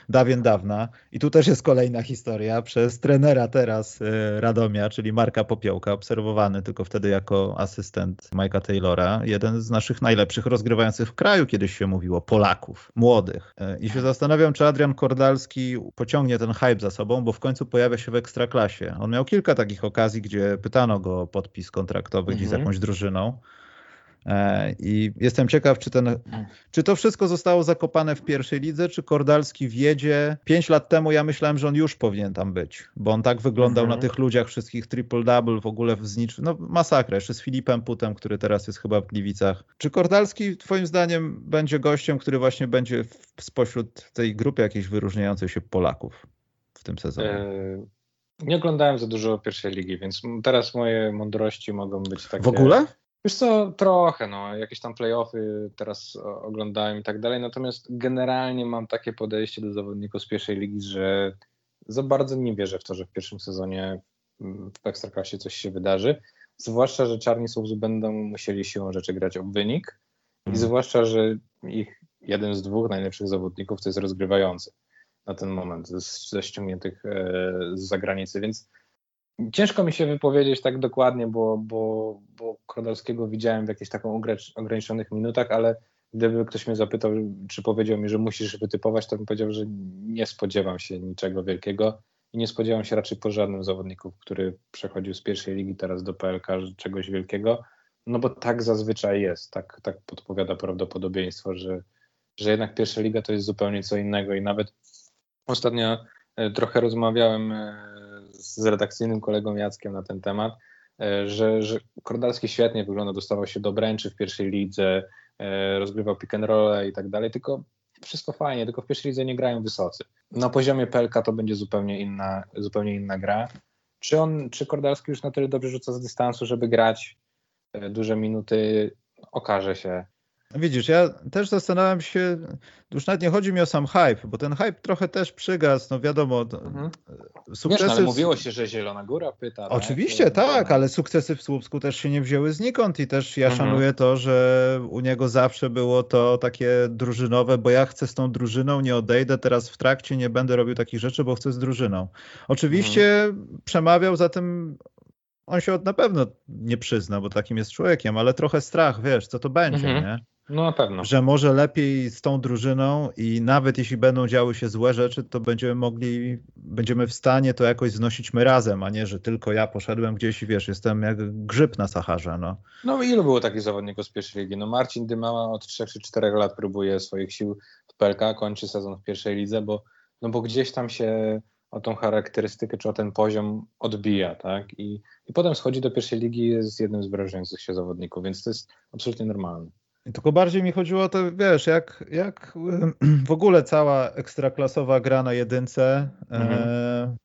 dawien dawna i tu też jest kolejna historia przez trenera teraz e, Radomia, czyli Marka Popiołka, obserwowany tylko wtedy jako asystent Mike'a Taylora, jeden z naszych najlepszych rozgrywających w kraju, kiedyś się mówiło, Polaków, młodych. E, I się zastanawiam, czy Adrian Kordalski pociągnie ten hype za sobą, bo w końcu pojawia się w Ekstraklasie. On miał kilka takich okazji, gdzie pytano go o podpis kontraktowy mhm. gdzieś z jakąś drużyną. E, I jestem ciekaw, czy, ten, czy to wszystko zostało zakopane w pierwszej lidze, czy Kordalski wiedzie. Pięć lat temu ja myślałem, że on już powinien tam być, bo on tak wyglądał mhm. na tych ludziach wszystkich triple-double, w ogóle w znicz... no masakra, jeszcze z Filipem Putem, który teraz jest chyba w Gliwicach. Czy Kordalski twoim zdaniem będzie gościem, który właśnie będzie w, spośród tej grupy jakiejś wyróżniającej się Polaków w tym sezonie? E, nie oglądałem za dużo pierwszej ligi, więc teraz moje mądrości mogą być takie... W ogóle? Wiesz co, trochę, no, jakieś tam playoffy teraz oglądałem i tak dalej, natomiast generalnie mam takie podejście do zawodników z pierwszej ligi, że za bardzo nie wierzę w to, że w pierwszym sezonie w Ekstraklasie coś się wydarzy, zwłaszcza, że Czarni Słupsk będą musieli siłą rzeczy grać o wynik i mhm. zwłaszcza, że ich jeden z dwóch najlepszych zawodników to jest rozgrywający na ten moment ze ściągniętych e, z zagranicy, więc Ciężko mi się wypowiedzieć tak dokładnie, bo, bo, bo Krodalskiego widziałem w jakichś taką ograniczonych minutach, ale gdyby ktoś mnie zapytał, czy powiedział mi, że musisz wytypować, to bym powiedział, że nie spodziewam się niczego wielkiego i nie spodziewam się raczej po żadnym zawodniku, który przechodził z pierwszej ligi teraz do PLK czegoś wielkiego, no bo tak zazwyczaj jest, tak, tak podpowiada prawdopodobieństwo, że, że jednak pierwsza liga to jest zupełnie co innego. I nawet ostatnio e, trochę rozmawiałem e, z redakcyjnym kolegą Jackiem na ten temat, e, że, że Kordalski świetnie wygląda, dostawał się do bręczy w pierwszej lidze, e, rozgrywał pick and roll i tak dalej, tylko wszystko fajnie, tylko w pierwszej lidze nie grają wysocy. Na poziomie PLK to będzie zupełnie inna, zupełnie inna gra. Czy on, czy Kordalski już na tyle dobrze rzuca z dystansu, żeby grać e, duże minuty, okaże się. Widzisz, ja też zastanawiam się, już nawet nie chodzi mi o sam hype, bo ten hype trochę też przygasł, no wiadomo. Mhm. Sukcesy... Wiesz, no, ale mówiło się, że Zielona Góra pyta. Tak? Oczywiście, tak, tak ale sukcesy w Słupsku też się nie wzięły znikąd i też ja mhm. szanuję to, że u niego zawsze było to takie drużynowe, bo ja chcę z tą drużyną, nie odejdę teraz w trakcie, nie będę robił takich rzeczy, bo chcę z drużyną. Oczywiście mhm. przemawiał za tym on się na pewno nie przyzna, bo takim jest człowiekiem, ale trochę strach, wiesz, co to będzie, mhm. nie? No na pewno. Że może lepiej z tą drużyną i nawet jeśli będą działy się złe rzeczy, to będziemy mogli, będziemy w stanie to jakoś znosić my razem, a nie, że tylko ja poszedłem gdzieś i wiesz, jestem jak grzyb na Saharze. No, no ilu było takich zawodników z pierwszej ligi? No Marcin Dymała od 3 czy 4 lat próbuje swoich sił w PLK, kończy sezon w pierwszej lidze, bo, no bo gdzieś tam się o tą charakterystykę czy o ten poziom odbija, tak? I, i potem schodzi do pierwszej ligi i jest jednym z wyrażających się zawodników, więc to jest absolutnie normalne. Tylko bardziej mi chodziło o to, wiesz, jak, jak w ogóle cała ekstraklasowa gra na jedynce e, mhm. e,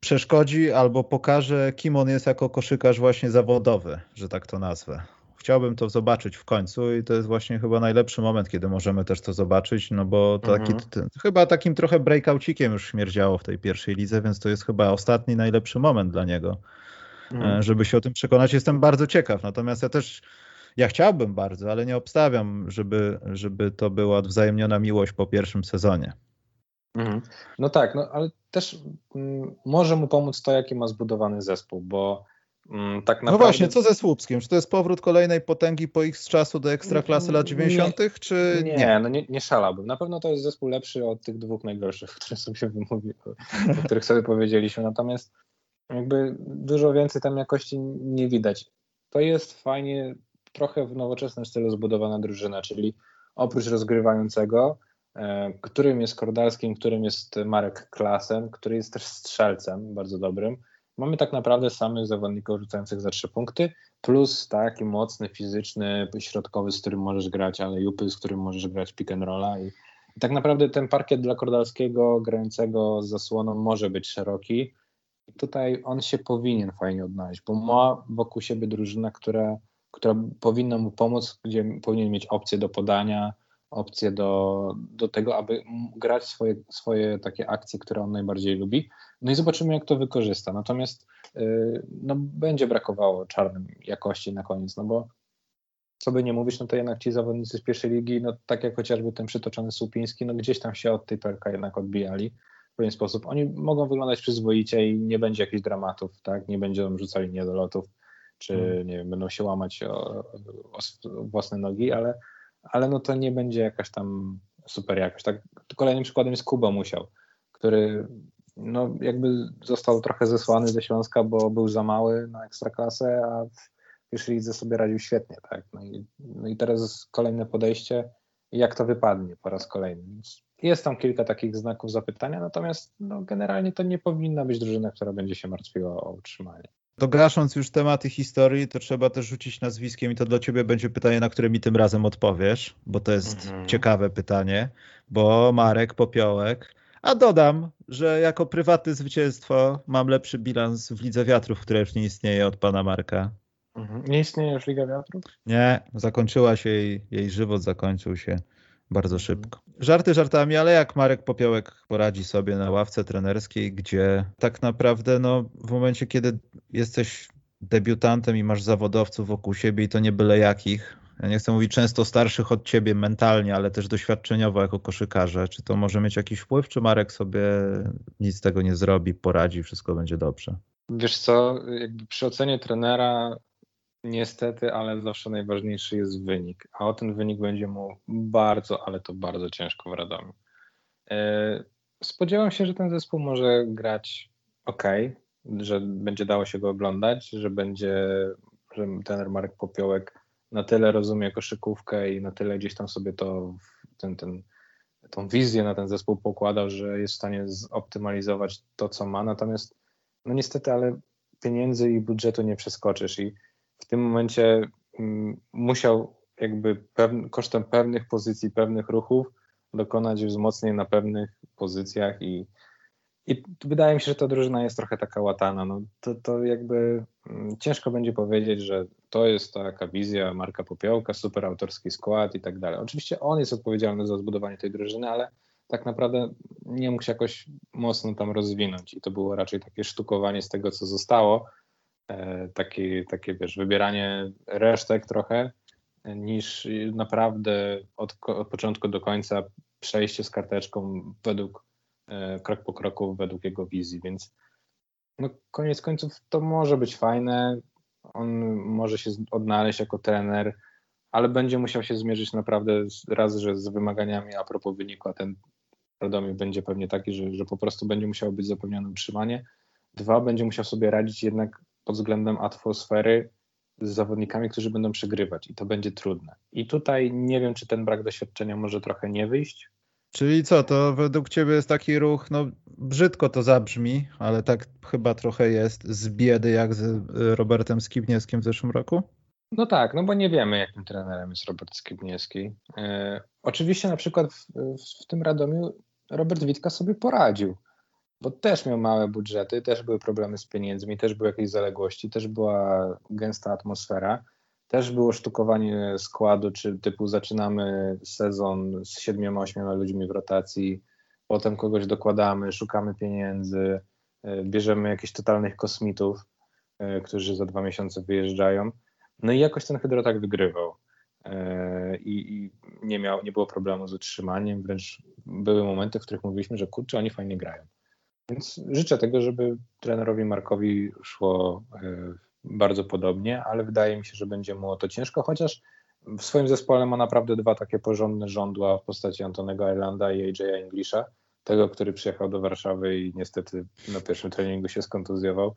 przeszkodzi albo pokaże, kim on jest jako koszykarz właśnie zawodowy, że tak to nazwę. Chciałbym to zobaczyć w końcu i to jest właśnie chyba najlepszy moment, kiedy możemy też to zobaczyć, no bo to taki, mhm. chyba takim trochę breakoucikiem już śmierdziało w tej pierwszej lidze, więc to jest chyba ostatni najlepszy moment dla niego, mhm. żeby się o tym przekonać. Jestem bardzo ciekaw, natomiast ja też ja chciałbym bardzo, ale nie obstawiam, żeby, żeby to była wzajemniona miłość po pierwszym sezonie. Mhm. No tak, no ale też mm, może mu pomóc to, jaki ma zbudowany zespół, bo mm, tak no naprawdę... No właśnie, co ze Słupskim? Czy to jest powrót kolejnej potęgi po ich z czasu do ekstraklasy lat 90., nie, czy nie? Nie, no nie, nie szalałbym. Na pewno to jest zespół lepszy od tych dwóch najgorszych, które sobie o których sobie powiedzieliśmy. Natomiast jakby dużo więcej tam jakości nie widać. To jest fajnie trochę w nowoczesnym stylu zbudowana drużyna, czyli oprócz rozgrywającego, e, którym jest Kordalskim, którym jest Marek Klasem, który jest też strzelcem bardzo dobrym. Mamy tak naprawdę samych zawodników rzucających za trzy punkty, plus taki mocny, fizyczny, środkowy, z którym możesz grać, ale jupy, z którym możesz grać pick and rolla. I, tak naprawdę ten parkiet dla Kordalskiego, grającego z zasłoną, może być szeroki. I tutaj on się powinien fajnie odnaleźć, bo ma wokół siebie drużyna, która która powinna mu pomóc, gdzie powinien mieć opcję do podania, opcję do, do tego, aby grać swoje, swoje takie akcje, które on najbardziej lubi. No i zobaczymy, jak to wykorzysta. Natomiast yy, no, będzie brakowało czarnym jakości na koniec, no bo co by nie mówić, no to jednak ci zawodnicy z pierwszej ligi, no tak jak chociażby ten przytoczony Słupiński, no gdzieś tam się od tej perka jednak odbijali w pewien sposób. Oni mogą wyglądać przyzwoicie i nie będzie jakichś dramatów, tak? Nie będą rzucali niedolotów czy hmm. nie wiem, będą się łamać o, o, własne nogi, ale, ale no to nie będzie jakaś tam super jakość. Tak, kolejnym przykładem jest Kuba Musiał, który no jakby został trochę zesłany ze Śląska, bo był za mały na ekstraklasę, a w pierwszej lidze sobie radził świetnie, tak. No i, no i teraz kolejne podejście, jak to wypadnie po raz kolejny. Jest tam kilka takich znaków zapytania, natomiast no, generalnie to nie powinna być drużyna, która będzie się martwiła o utrzymanie. To gasząc już tematy historii, to trzeba też rzucić nazwiskiem i to dla ciebie będzie pytanie, na które mi tym razem odpowiesz, bo to jest mhm. ciekawe pytanie, bo Marek Popiołek, a dodam, że jako prywatne zwycięstwo mam lepszy bilans w Lidze Wiatrów, która już nie istnieje od pana Marka. Mhm. Nie istnieje już Liga Wiatrów? Nie, zakończyła się jej, jej żywot zakończył się bardzo szybko. Żarty żartami, ale jak Marek Popiołek poradzi sobie na ławce trenerskiej, gdzie tak naprawdę no, w momencie, kiedy jesteś debiutantem i masz zawodowców wokół siebie i to nie byle jakich, ja nie chcę mówić często starszych od ciebie mentalnie, ale też doświadczeniowo jako koszykarze, czy to może mieć jakiś wpływ, czy Marek sobie nic z tego nie zrobi, poradzi, wszystko będzie dobrze? Wiesz co, jakby przy ocenie trenera Niestety, ale zawsze najważniejszy jest wynik, a o ten wynik będzie mu bardzo, ale to bardzo ciężko w Radomiu. E, spodziewam się, że ten zespół może grać ok, że będzie dało się go oglądać, że będzie, że ten Marek Popiołek na tyle rozumie koszykówkę i na tyle gdzieś tam sobie to, ten, ten, tą wizję na ten zespół pokładał, że jest w stanie zoptymalizować to, co ma. Natomiast, no niestety, ale pieniędzy i budżetu nie przeskoczysz i w tym momencie mm, musiał jakby kosztem pewnych pozycji, pewnych ruchów dokonać wzmocnień na pewnych pozycjach i I wydaje mi się, że ta drużyna jest trochę taka łatana. No, to, to jakby mm, ciężko będzie powiedzieć, że to jest taka wizja Marka Popiołka, super autorski skład i tak dalej. Oczywiście on jest odpowiedzialny za zbudowanie tej drużyny, ale tak naprawdę nie mógł się jakoś mocno tam rozwinąć i to było raczej takie sztukowanie z tego, co zostało, e, takie, takie wiesz, wybieranie resztek trochę, niż naprawdę od, od początku do końca przejście z karteczką według E, krok po kroku według jego wizji, więc no, koniec końców to może być fajne. On może się odnaleźć jako trener, ale będzie musiał się zmierzyć naprawdę raz, że z wymaganiami a propos wyniku, a ten Radomir będzie pewnie taki, że, że po prostu będzie musiał być zapewnione utrzymanie. Dwa, będzie musiał sobie radzić jednak pod względem atmosfery z zawodnikami, którzy będą przegrywać i to będzie trudne. I tutaj nie wiem, czy ten brak doświadczenia może trochę nie wyjść, Czyli co, to według ciebie jest taki ruch, no brzydko to zabrzmi, ale tak chyba trochę jest z biedy jak z y, Robertem Skibniewskim w zeszłym roku? No tak, no bo nie wiemy jakim trenerem jest Robert Skibniewski. E, oczywiście na przykład w, w, w tym Radomiu Robert Witka sobie poradził, bo też miał małe budżety, też były problemy z pieniędzmi, też były jakieś zaległości, też była gęsta atmosfera też było sztukowanie składu, czy typu zaczynamy sezon z siedmioma, ośmioma ludźmi w rotacji, potem kogoś dokładamy, szukamy pieniędzy, e, bierzemy jakichś totalnych kosmitów, e, którzy za dwa miesiące wyjeżdżają. No i jakoś ten Hydrotak wygrywał. E, I, i nie, miał, nie było problemu z utrzymaniem, wręcz były momenty, w których mówiliśmy, że kurczę, oni fajnie grają. Więc życzę tego, żeby trenerowi Markowi szło bardzo podobnie, ale wydaje mi się, że będzie mu o to ciężko, chociaż w swoim zespole ma naprawdę dwa takie porządne żądła w postaci Antonego Irlanda i AJ'a Englisha, tego, który przyjechał do Warszawy i niestety na pierwszym treningu się skontuzjował,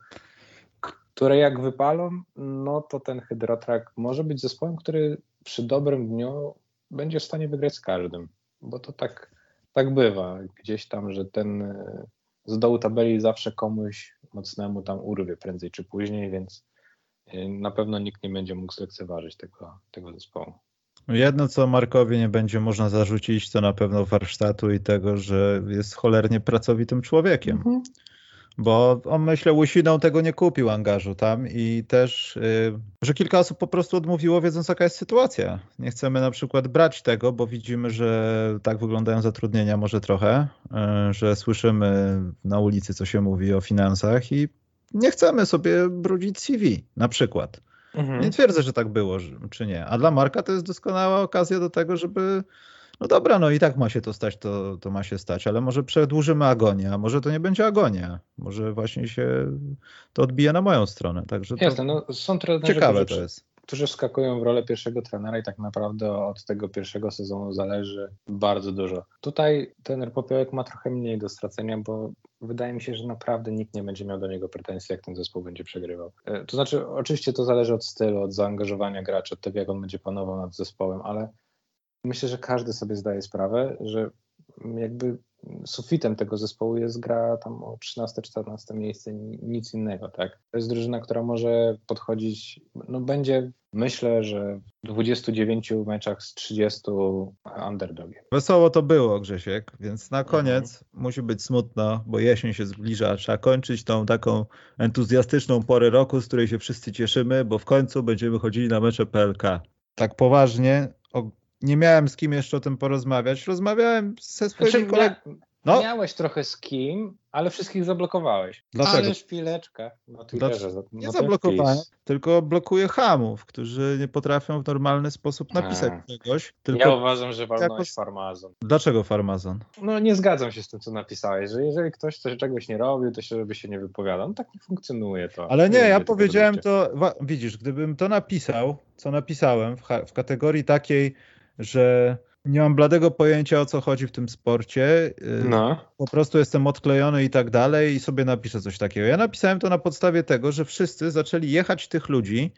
które jak wypalą, no to ten Hydrotrak może być zespołem, który przy dobrym dniu będzie w stanie wygrać z każdym, bo to tak, tak bywa. Gdzieś tam, że ten z dołu tabeli zawsze komuś mocnemu tam urwie prędzej czy później, więc na pewno nikt nie będzie mógł zlekceważyć tego, tego zespołu. Jedno, co Markowi nie będzie można zarzucić, to na pewno warsztatu i tego, że jest cholernie pracowitym człowiekiem. Mhm. Bo on, myślę, łysiną tego nie kupił angażu tam i też, yy, że kilka osób po prostu odmówiło, wiedząc jaka jest sytuacja. Nie chcemy na przykład brać tego, bo widzimy, że tak wyglądają zatrudnienia może trochę, yy, że słyszymy na ulicy, co się mówi o finansach i nie chcemy sobie brudzić CV na przykład. Mhm. Nie twierdzę, że tak było, czy nie. A dla Marka to jest doskonała okazja do tego, żeby no dobra, no i tak ma się to stać, to, to ma się stać, ale może przedłużymy agonię, a może to nie będzie agonia. Może właśnie się to odbije na moją stronę. Także Jasne, no są trenerzy, ciekawe to jest. którzy wskakują w rolę pierwszego trenera i tak naprawdę od tego pierwszego sezonu zależy bardzo dużo. Tutaj ten Popiołek ma trochę mniej do stracenia, bo wydaje mi się, że naprawdę nikt nie będzie miał do niego pretensji, jak ten zespół będzie przegrywał. E, to znaczy, oczywiście to zależy od stylu, od zaangażowania gracza, od tego, jak on będzie panował nad zespołem, ale myślę, że każdy sobie zdaje sprawę, że jakby sufitem tego zespołu jest gra tam o 13-14 miejsce, nic innego, tak? To jest drużyna, która może podchodzić, no będzie, myślę, że w 29 meczach z 30 underdogiem. Wesoło to było, Grzesiek, więc na koniec mhm. musi być smutno, bo jesień się zbliża, trzeba kończyć tą taką entuzjastyczną porę roku, z której się wszyscy cieszymy, bo w końcu będziemy chodzili na mecze PLK. Tak poważnie, nie miałem z kim jeszcze o tym porozmawiać. Rozmawiałem ze swoimi znaczy, kolegami. No. Miałeś trochę z kim, ale wszystkich zablokowałeś. Dlaczego? Ale chwileczkę na Twitterze. Za, nie zablokowałem, tylko blokuję hamów, którzy nie potrafią w normalny sposób napisać A. czegoś. Tylko ja uważam, że walnąłeś jako... farmazon. Dlaczego farmazon? No nie zgadzam się z tym, co napisałeś, że jeżeli ktoś coś, czegoś nie robił, to się żeby się nie wypowiadał. No tak nie funkcjonuje to. Ale nie, nie ja powiedziałem to, widzisz, gdybym to napisał, co napisałem w, w kategorii takiej, że nie mam bladego pojęcia o co chodzi w tym sporcie. Y, no. Po prostu jestem odklejony i tak dalej i sobie napiszę coś takiego. Ja napisałem to na podstawie tego, że wszyscy zaczęli jechać tych ludzi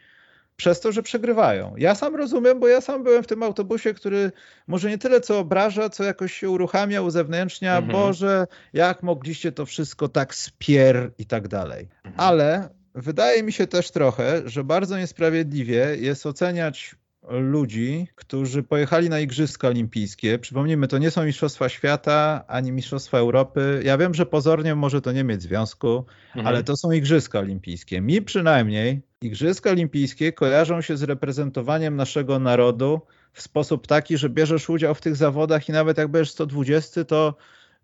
przez to, że przegrywają. Ja sam rozumiem, bo ja sam byłem w tym autobusie, który może nie tyle co obraża, co jakoś się uruchamia, uzewnętrznia, mhm. Boże, jak mogliście to wszystko tak spier i tak dalej. Mhm. Ale wydaje mi się też trochę, że bardzo niesprawiedliwie jest oceniać ludzi, którzy pojechali na Igrzyska Olimpijskie. Przypomnijmy, to nie są Mistrzostwa Świata ani Mistrzostwa Europy. Ja wiem, że pozornie może to nie mieć związku, mhm. ale to są Igrzyska Olimpijskie. Mi przynajmniej Igrzyska Olimpijskie kojarzą się z reprezentowaniem naszego narodu w sposób taki, że bierzesz udział w tych zawodach i nawet jak będziesz 120, to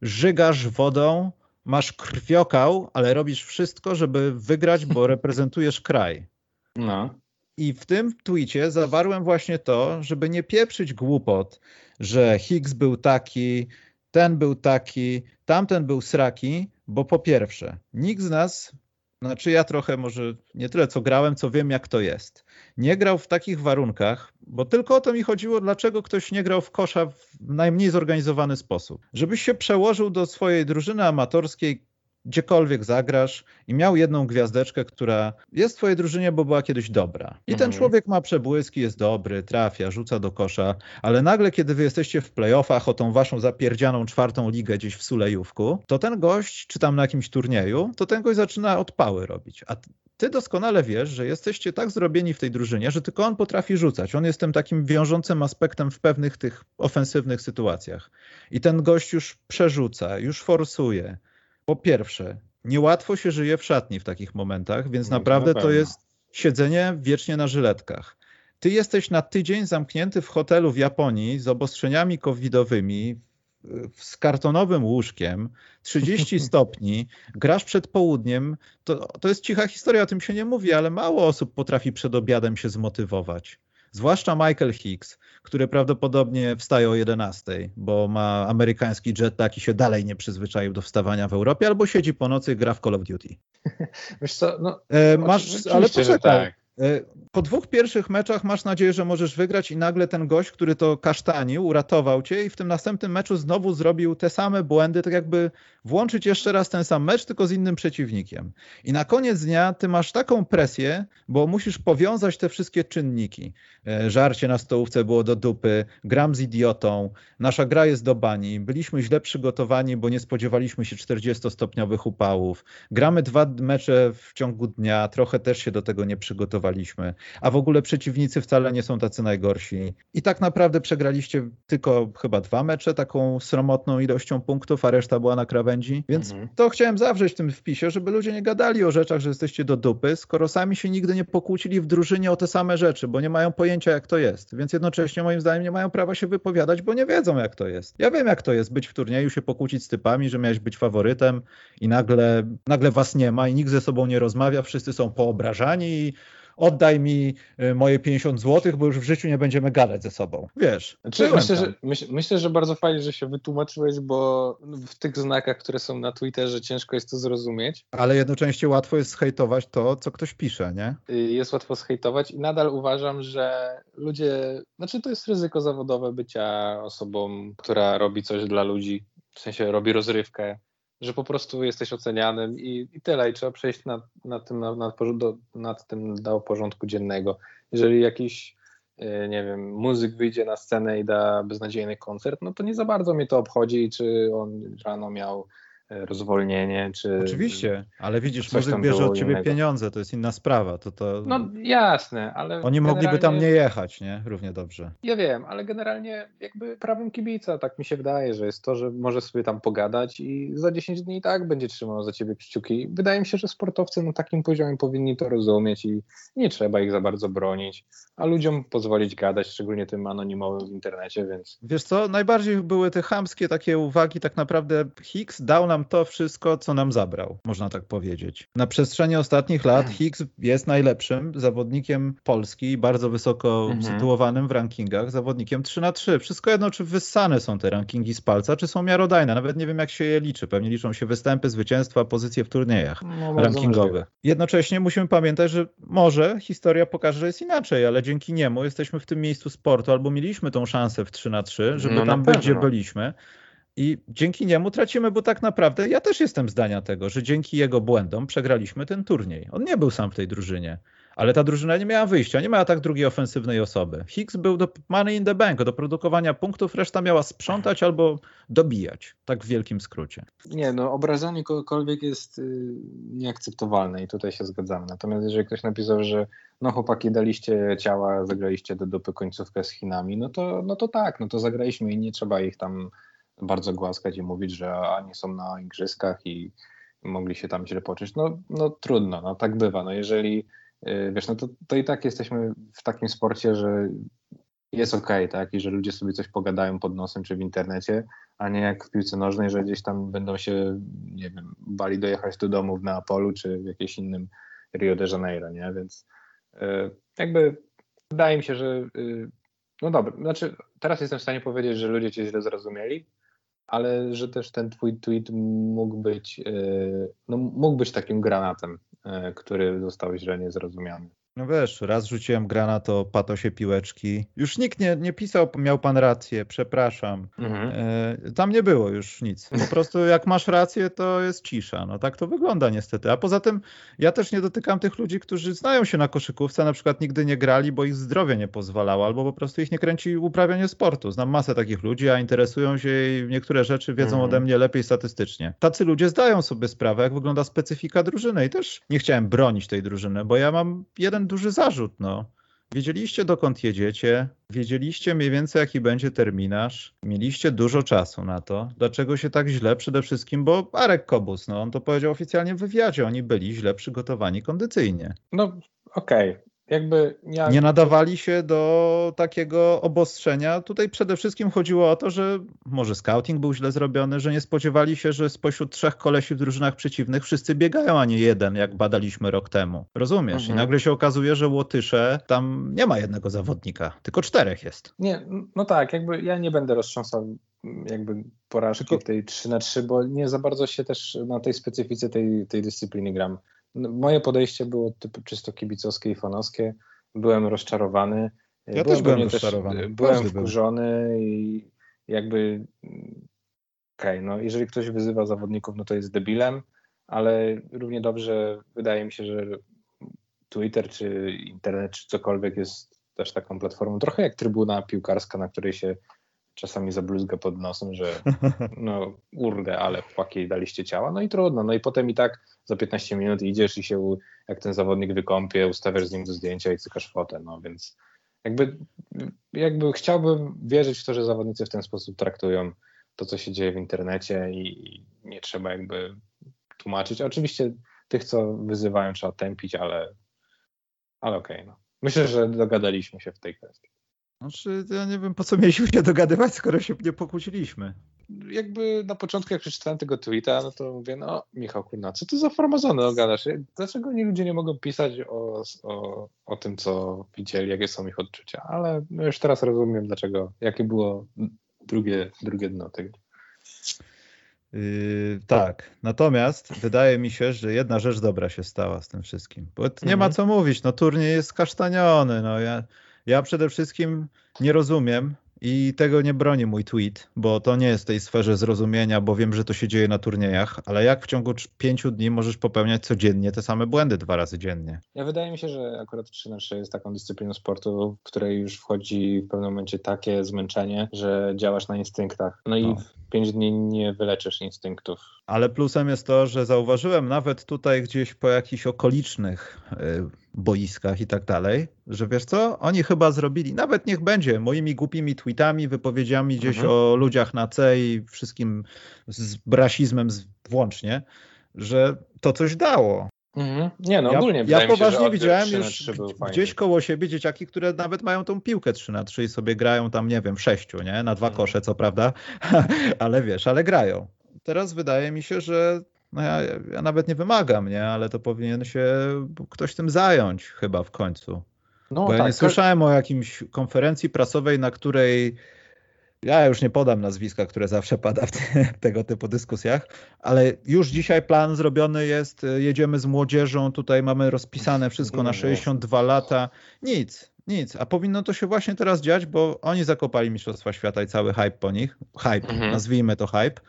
żygasz wodą, masz krwiokał, ale robisz wszystko, żeby wygrać, bo reprezentujesz kraj. No. I w tym twicie zawarłem właśnie to, żeby nie pieprzyć głupot, że Higgs był taki, ten był taki, tamten był sraki, bo po pierwsze, nikt z nas, znaczy ja trochę może nie tyle co grałem, co wiem jak to jest. Nie grał w takich warunkach, bo tylko o to mi chodziło, dlaczego ktoś nie grał w kosza w najmniej zorganizowany sposób. Żebyś się przełożył do swojej drużyny amatorskiej, gdziekolwiek zagrasz i miał jedną gwiazdeczkę, która jest w twojej drużynie, bo była kiedyś dobra. I ten mhm. człowiek ma przebłyski, jest dobry, trafia, rzuca do kosza, ale nagle, kiedy wy jesteście w playoffach o tą waszą zapierdzianą czwartą ligę gdzieś w Sulejówku, to ten gość, czy tam na jakimś turnieju, to ten gość zaczyna odpały robić. A ty doskonale wiesz, że jesteście tak zrobieni w tej drużynie, że tylko on potrafi rzucać. On jest tym takim wiążącym aspektem w pewnych tych ofensywnych sytuacjach. I ten gość już przerzuca, już forsuje, po pierwsze, niełatwo się żyje w szatni w takich momentach, więc no, naprawdę na to jest siedzenie wiecznie na żyletkach. Ty jesteś na tydzień zamknięty w hotelu w Japonii z obostrzeniami covidowymi, z kartonowym łóżkiem, 30 stopni, grasz przed południem, to, to jest cicha historia, o tym się nie mówi, ale mało osób potrafi przed obiadem się zmotywować. Zwłaszcza Michael Hicks, który prawdopodobnie wstaje o 11, bo ma amerykański jet i się dalej nie przyzwyczaił do wstawania w Europie, albo siedzi po nocy i gra w Call of Duty. Wiesz co, no, e, masz, ale poczekaj. Tak. E, po dwóch pierwszych meczach masz nadzieję, że możesz wygrać i nagle ten gość, który to kasztanił, uratował cię i w tym następnym meczu znowu zrobił te same błędy, tak jakby włączyć jeszcze raz ten sam mecz, tylko z innym przeciwnikiem. I na koniec dnia ty masz taką presję, bo musisz powiązać te wszystkie czynniki. E, żarcie na stołówce było do dupy, gram z idiotą, nasza gra jest do bani, byliśmy źle przygotowani, bo nie spodziewaliśmy się 40-stopniowych upałów, gramy dwa mecze w ciągu dnia, trochę też się do tego nie przygotowaliśmy a w ogóle przeciwnicy wcale nie są tacy najgorsi. I tak naprawdę przegraliście tylko chyba dwa mecze taką sromotną ilością punktów, a reszta była na krawędzi. Więc mhm. to chciałem zawrzeć w tym wpisie, żeby ludzie nie gadali o rzeczach, że jesteście do dupy, skoro sami się nigdy nie pokłócili w drużynie o te same rzeczy, bo nie mają pojęcia jak to jest. Więc jednocześnie moim zdaniem nie mają prawa się wypowiadać, bo nie wiedzą jak to jest. Ja wiem jak to jest być w turnieju, się pokłócić z typami, że miałeś być faworytem i nagle, nagle was nie ma i nikt ze sobą nie rozmawia, wszyscy są poobrażani i oddaj mi y, moje 50 zł, bo już w życiu nie będziemy gadać ze sobą. Wiesz. Znaczy, myślę, że, myśl, myślę, że bardzo fajnie, że się wytłumaczyłeś, bo w tych znakach, które są na Twitterze, ciężko jest to zrozumieć. Ale jednocześnie łatwo jest zhejtować to, co ktoś pisze, nie? Y, jest łatwo zhejtować i nadal uważam, że ludzie, znaczy to jest ryzyko zawodowe bycia osobą, która robi coś dla ludzi, w sensie robi rozrywkę, że po prostu jesteś ocenianym i, i tyle. I trzeba przejść nad, nad, tym, nad, nad, do, nad tym do porządku dziennego. Jeżeli jakiś, e, nie wiem, muzyk wyjdzie na scenę i da beznadziejny koncert, no to nie za bardzo mnie to obchodzi, czy on rano miał rozwolnienie, czy... Oczywiście, ale widzisz, muzyk bierze od ciebie innego. pieniądze, to jest inna sprawa. To, to... No jasne, ale... Oni generalnie... mogliby tam nie jechać, nie? Równie dobrze. Ja wiem, ale generalnie jakby prawem kibica, tak mi się wydaje, że jest to, że może sobie tam pogadać i za 10 dni i tak będzie trzymał za ciebie kciuki. Wydaje mi się, że sportowcy na takim poziomie powinni to rozumieć i nie trzeba ich za bardzo bronić, a ludziom pozwolić gadać, szczególnie tym anonimowym w internecie, więc... Wiesz co, najbardziej były te chamskie takie uwagi, tak naprawdę Hicks dał nam nam to wszystko, co nam zabrał, można tak powiedzieć. Na przestrzeni ostatnich lat hmm. Higgs jest najlepszym zawodnikiem Polski, bardzo wysoko mhm. sytuowanym w rankingach, zawodnikiem 3 na 3. Wszystko jedno, czy wyssane są te rankingi z palca, czy są miarodajne. Nawet nie wiem, jak się je liczy. Pewnie liczą się występy, zwycięstwa, pozycje w turniejach no, rankingowych. Jednocześnie musimy pamiętać, że może historia pokaże, że jest inaczej, ale dzięki niemu jesteśmy w tym miejscu sportu, albo mieliśmy tą szansę w 3 na 3, żeby no, tam być, gdzie byliśmy. I dzięki niemu tracimy, bo tak naprawdę ja też jestem zdania tego, że dzięki jego błędom przegraliśmy ten turniej. On nie był sam w tej drużynie, ale ta drużyna nie miała wyjścia, nie miała tak drugiej ofensywnej osoby. Hicks był do money in the bank, do produkowania punktów, reszta miała sprzątać albo dobijać, tak w wielkim skrócie. Nie, no obrażanie kogokolwiek jest y, nieakceptowalne i tutaj się zgadzamy. Natomiast jeżeli ktoś napisał, że no chłopaki daliście ciała, zagraliście do dupy końcówkę z Chinami, no to, no to tak, no to zagraliśmy i nie trzeba ich tam bardzo głaskać i mówić, że oni są na igrzyskach i mogli się tam źle poczuć. No, no trudno, no tak bywa. No jeżeli y, wiesz, no to, to i tak jesteśmy w takim sporcie, że jest okej, okay, tak? I że ludzie sobie coś pogadają pod nosem czy w internecie, a nie jak w piłce nożnej, że gdzieś tam będą się, nie wiem, bali dojechać do domu w Neapolu czy w jakimś innym Rio de Janeiro, nie? Więc y, jakby wydaje mi się, że y, no dobra, znaczy teraz jestem w stanie powiedzieć, że ludzie cię źle zrozumieli, ale że też ten twój tweet mógł być, y, no, mógł być takim granatem, który został źle niezrozumiany. No wiesz, raz rzuciłem granat o patosie piłeczki. Już nikt nie, nie pisał, miał pan rację, przepraszam. Mhm. E, tam nie było już nic. Po prostu jak masz rację, to jest cisza. No tak to wygląda niestety. A poza tym ja też nie dotykam tych ludzi, którzy znają się na koszykówce, na przykład nigdy nie grali, bo ich zdrowie nie pozwalało, albo po prostu ich nie kręci uprawianie sportu. Znam masę takich ludzi, a interesują się i niektóre rzeczy wiedzą mhm. ode mnie lepiej statystycznie. Tacy ludzie zdają sobie sprawę, jak wygląda specyfika drużyny i też nie chciałem bronić tej drużyny, bo ja mam jeden duży zarzut. No. Wiedzieliście dokąd jedziecie, wiedzieliście mniej więcej jaki będzie terminarz, mieliście dużo czasu na to. Dlaczego się tak źle? Przede wszystkim, bo Arek Kobus, no on to powiedział oficjalnie w wywiadzie, oni byli źle przygotowani kondycyjnie. No okej, okay jakby ja... nie nadawali się do takiego obostrzenia. Tutaj przede wszystkim chodziło o to, że może scouting był źle zrobiony, że nie spodziewali się, że spośród trzech kolesi w drużynach przeciwnych wszyscy biegają, a nie jeden, jak badaliśmy rok temu. Rozumiesz? Mhm. I nagle się okazuje, że Łotysze tam nie ma jednego zawodnika, tylko czterech jest. Nie, no tak, jakby ja nie będę roztrząsał jakby porażki tylko... tej 3 na 3, bo nie za bardzo się też na tej specyfice tej, tej dyscypliny gram. No, moje podejście było typu czysto kibicowskie i fanowskie. Byłem rozczarowany. Ja byłem też byłem rozczarowany. Też, byłem wkurzony i jakby okej, okay, no jeżeli ktoś wyzywa zawodników, no to jest debilem, ale równie dobrze wydaje mi się, że Twitter czy internet czy cokolwiek jest też taką platformą, trochę jak trybuna piłkarska, na której się czasami zabluzga pod nosem, że no urde, ale chłopaki daliście ciała, no i trudno, no i potem i tak za 15 minut idziesz i się jak ten zawodnik wykąpie, ustawiasz z nim do zdjęcia i cykasz fotę, no więc jakby, jakby chciałbym wierzyć w to, że zawodnicy w ten sposób traktują to, co się dzieje w internecie i nie trzeba jakby tłumaczyć. Oczywiście tych, co wyzywają, trzeba tępić, ale, ale okej, okay, no. Myślę, że dogadaliśmy się w tej kwestii. Znaczy, ja nie wiem, po co mieliśmy się dogadywać, skoro się nie pokłóciliśmy. Jakby na początku, jak przeczytałem tego tweeta, no to mówię, no Michał, kurna, co to za farmazony ogadasz? Dlaczego nie ludzie nie mogą pisać o, o, o tym, co widzieli, jakie są ich odczucia? Ale no już teraz rozumiem, dlaczego, jakie było drugie, drugie dno tego. Yy, tak, natomiast wydaje mi się, że jedna rzecz dobra się stała z tym wszystkim. Bo nie mhm. ma co mówić, no turniej jest kasztaniony, no ja ja przede wszystkim nie rozumiem i tego nie broni mój tweet, bo to nie jest w tej sferze zrozumienia, bo wiem, że to się dzieje na turniejach, ale jak w ciągu pięciu dni możesz popełniać codziennie te same błędy dwa razy dziennie? Ja wydaje mi się, że akurat 3 na 3 jest taką dyscypliną sportu, w której już wchodzi w pewnym momencie takie zmęczenie, że działasz na instynktach. No i no. w pięć dni nie wyleczysz instynktów. Ale plusem jest to, że zauważyłem nawet tutaj gdzieś po jakichś okolicznych y, boiskach i tak dalej, że wiesz co, oni chyba zrobili, nawet niech będzie moimi głupimi tweetami, wypowiedziami gdzieś mhm. o ludziach na C i wszystkim z rasizmem włącznie, że to coś dało. Mhm. Nie, no ogólnie Ja, ja poważnie widziałem już gdzieś koło siebie dzieciaki, które nawet mają tą piłkę 3 na 3 i sobie grają tam, nie wiem, w sześciu, nie? Na dwa mhm. kosze, co prawda, ale wiesz, ale grają. Teraz wydaje mi się, że no ja, ja nawet nie wymagam, nie? Ale to powinien się ktoś tym zająć chyba w końcu. No, Bo ja tak, nie słyszałem o jakimś konferencji prasowej, na której ja już nie podam nazwiska, które zawsze pada w te, tego typu dyskusjach, ale już dzisiaj plan zrobiony jest, jedziemy z młodzieżą, tutaj mamy rozpisane wszystko na 62 lata. Nic, nic. A powinno to się właśnie teraz dziać, bo oni zakopali Mistrzostwa Świata i cały hype po nich. Hype, mhm. nazwijmy to hype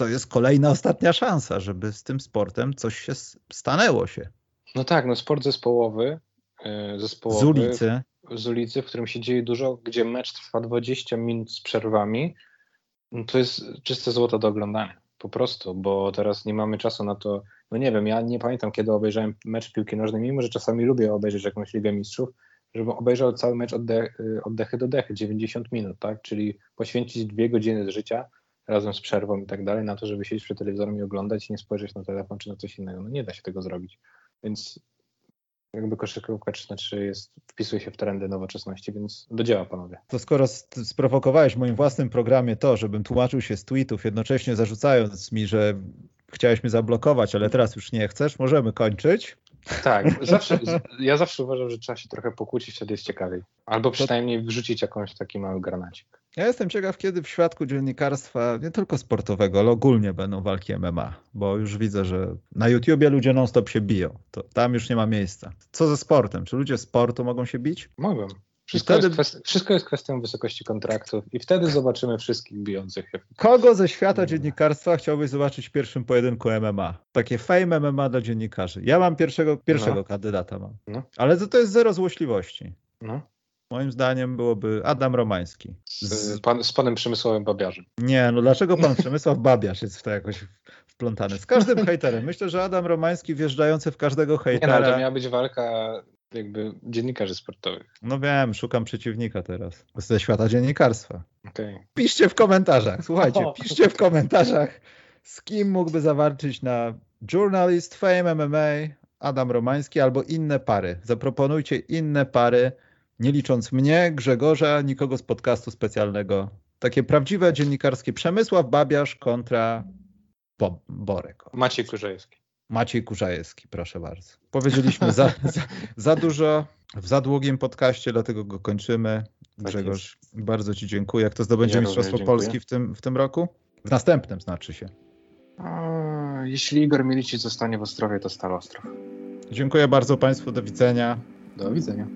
to jest kolejna ostatnia szansa, żeby z tym sportem coś się stanęło się. No tak, no sport zespołowy, e, zespołowy z ulicy. Z ulicy, w którym się dzieje dużo, gdzie mecz trwa 20 minut z przerwami, no to jest czyste złoto do oglądania. po prostu, bo teraz nie mamy czasu na to. No nie wiem, ja nie pamiętam, kiedy obejrzałem mecz piłki nożnej, mimo że czasami lubię obejrzeć jakąś Ligę Mistrzów, żebym obejrzał cały mecz od, de, od dechy do dechy, 90 minut, tak? Czyli poświęcić dwie godziny z życia razem z przerwą i tak dalej na to, żeby siedzieć przed telewizorem i oglądać i nie spojrzeć na telefon czy na coś innego. No nie da się tego zrobić. Więc jakby koszykówka 3 na 3 jest, wpisuje się w trendy nowoczesności, więc do dzieła panowie. To skoro sprowokowałeś w moim własnym programie to, żebym tłumaczył się z tweetów, jednocześnie zarzucając mi, że chciałeś mnie zablokować, ale teraz już nie chcesz, możemy kończyć. Tak, zawsze, ja zawsze uważam, że trzeba się trochę pokłócić, wtedy jest ciekawiej. Albo przynajmniej wrzucić jakąś taki mały granacik. Ja jestem ciekaw, kiedy w świadku dziennikarstwa, nie tylko sportowego, ale ogólnie będą walki MMA, bo już widzę, że na YouTubie ludzie non-stop się biją. To tam już nie ma miejsca. Co ze sportem? Czy ludzie sportu mogą się bić? Mogą. Wszystko, wtedy... jest kwest... Wszystko jest kwestią wysokości kontraktów i wtedy zobaczymy wszystkich bijących. Kogo ze świata dziennikarstwa chciałbyś zobaczyć w pierwszym pojedynku MMA? Takie fame MMA dla dziennikarzy. Ja mam pierwszego, pierwszego no. kandydata, mam. No. ale to, to jest zero złośliwości. No. Moim zdaniem byłoby Adam Romański. Z, pan, z panem Przemysławem Babiarzem. Nie, no dlaczego pan Przemysław Babiarz jest w to jakoś wplątany? Z każdym hejterem. Myślę, że Adam Romański wjeżdżający w każdego hejtera. Nie, no, to miała być walka jakby dziennikarzy sportowych. No wiem, szukam przeciwnika teraz. Ze świata dziennikarstwa. Okay. Piszcie w komentarzach, słuchajcie, piszcie w komentarzach, z kim mógłby zawarczyć na Journalist, Fame MMA, Adam Romański albo inne pary. Zaproponujcie inne pary, nie licząc mnie, Grzegorza, nikogo z podcastu specjalnego. Takie prawdziwe dziennikarskie Przemysław Babiarz kontra Bob, Borek. Maciej Kurzajewski. Maciej Kurzajewski, proszę bardzo. Powiedzieliśmy za, za, za, dużo w za długim podcaście, dlatego go kończymy. Tak Grzegorz, tak bardzo Ci dziękuję. Kto zdobędzie ja Mistrzostwo Polski w tym, w tym roku? W następnym znaczy się. A, jeśli Igor Milicic zostanie w Ostrowie, to Stal Ostrów. Dziękuję bardzo Państwu. Do widzenia. Do widzenia.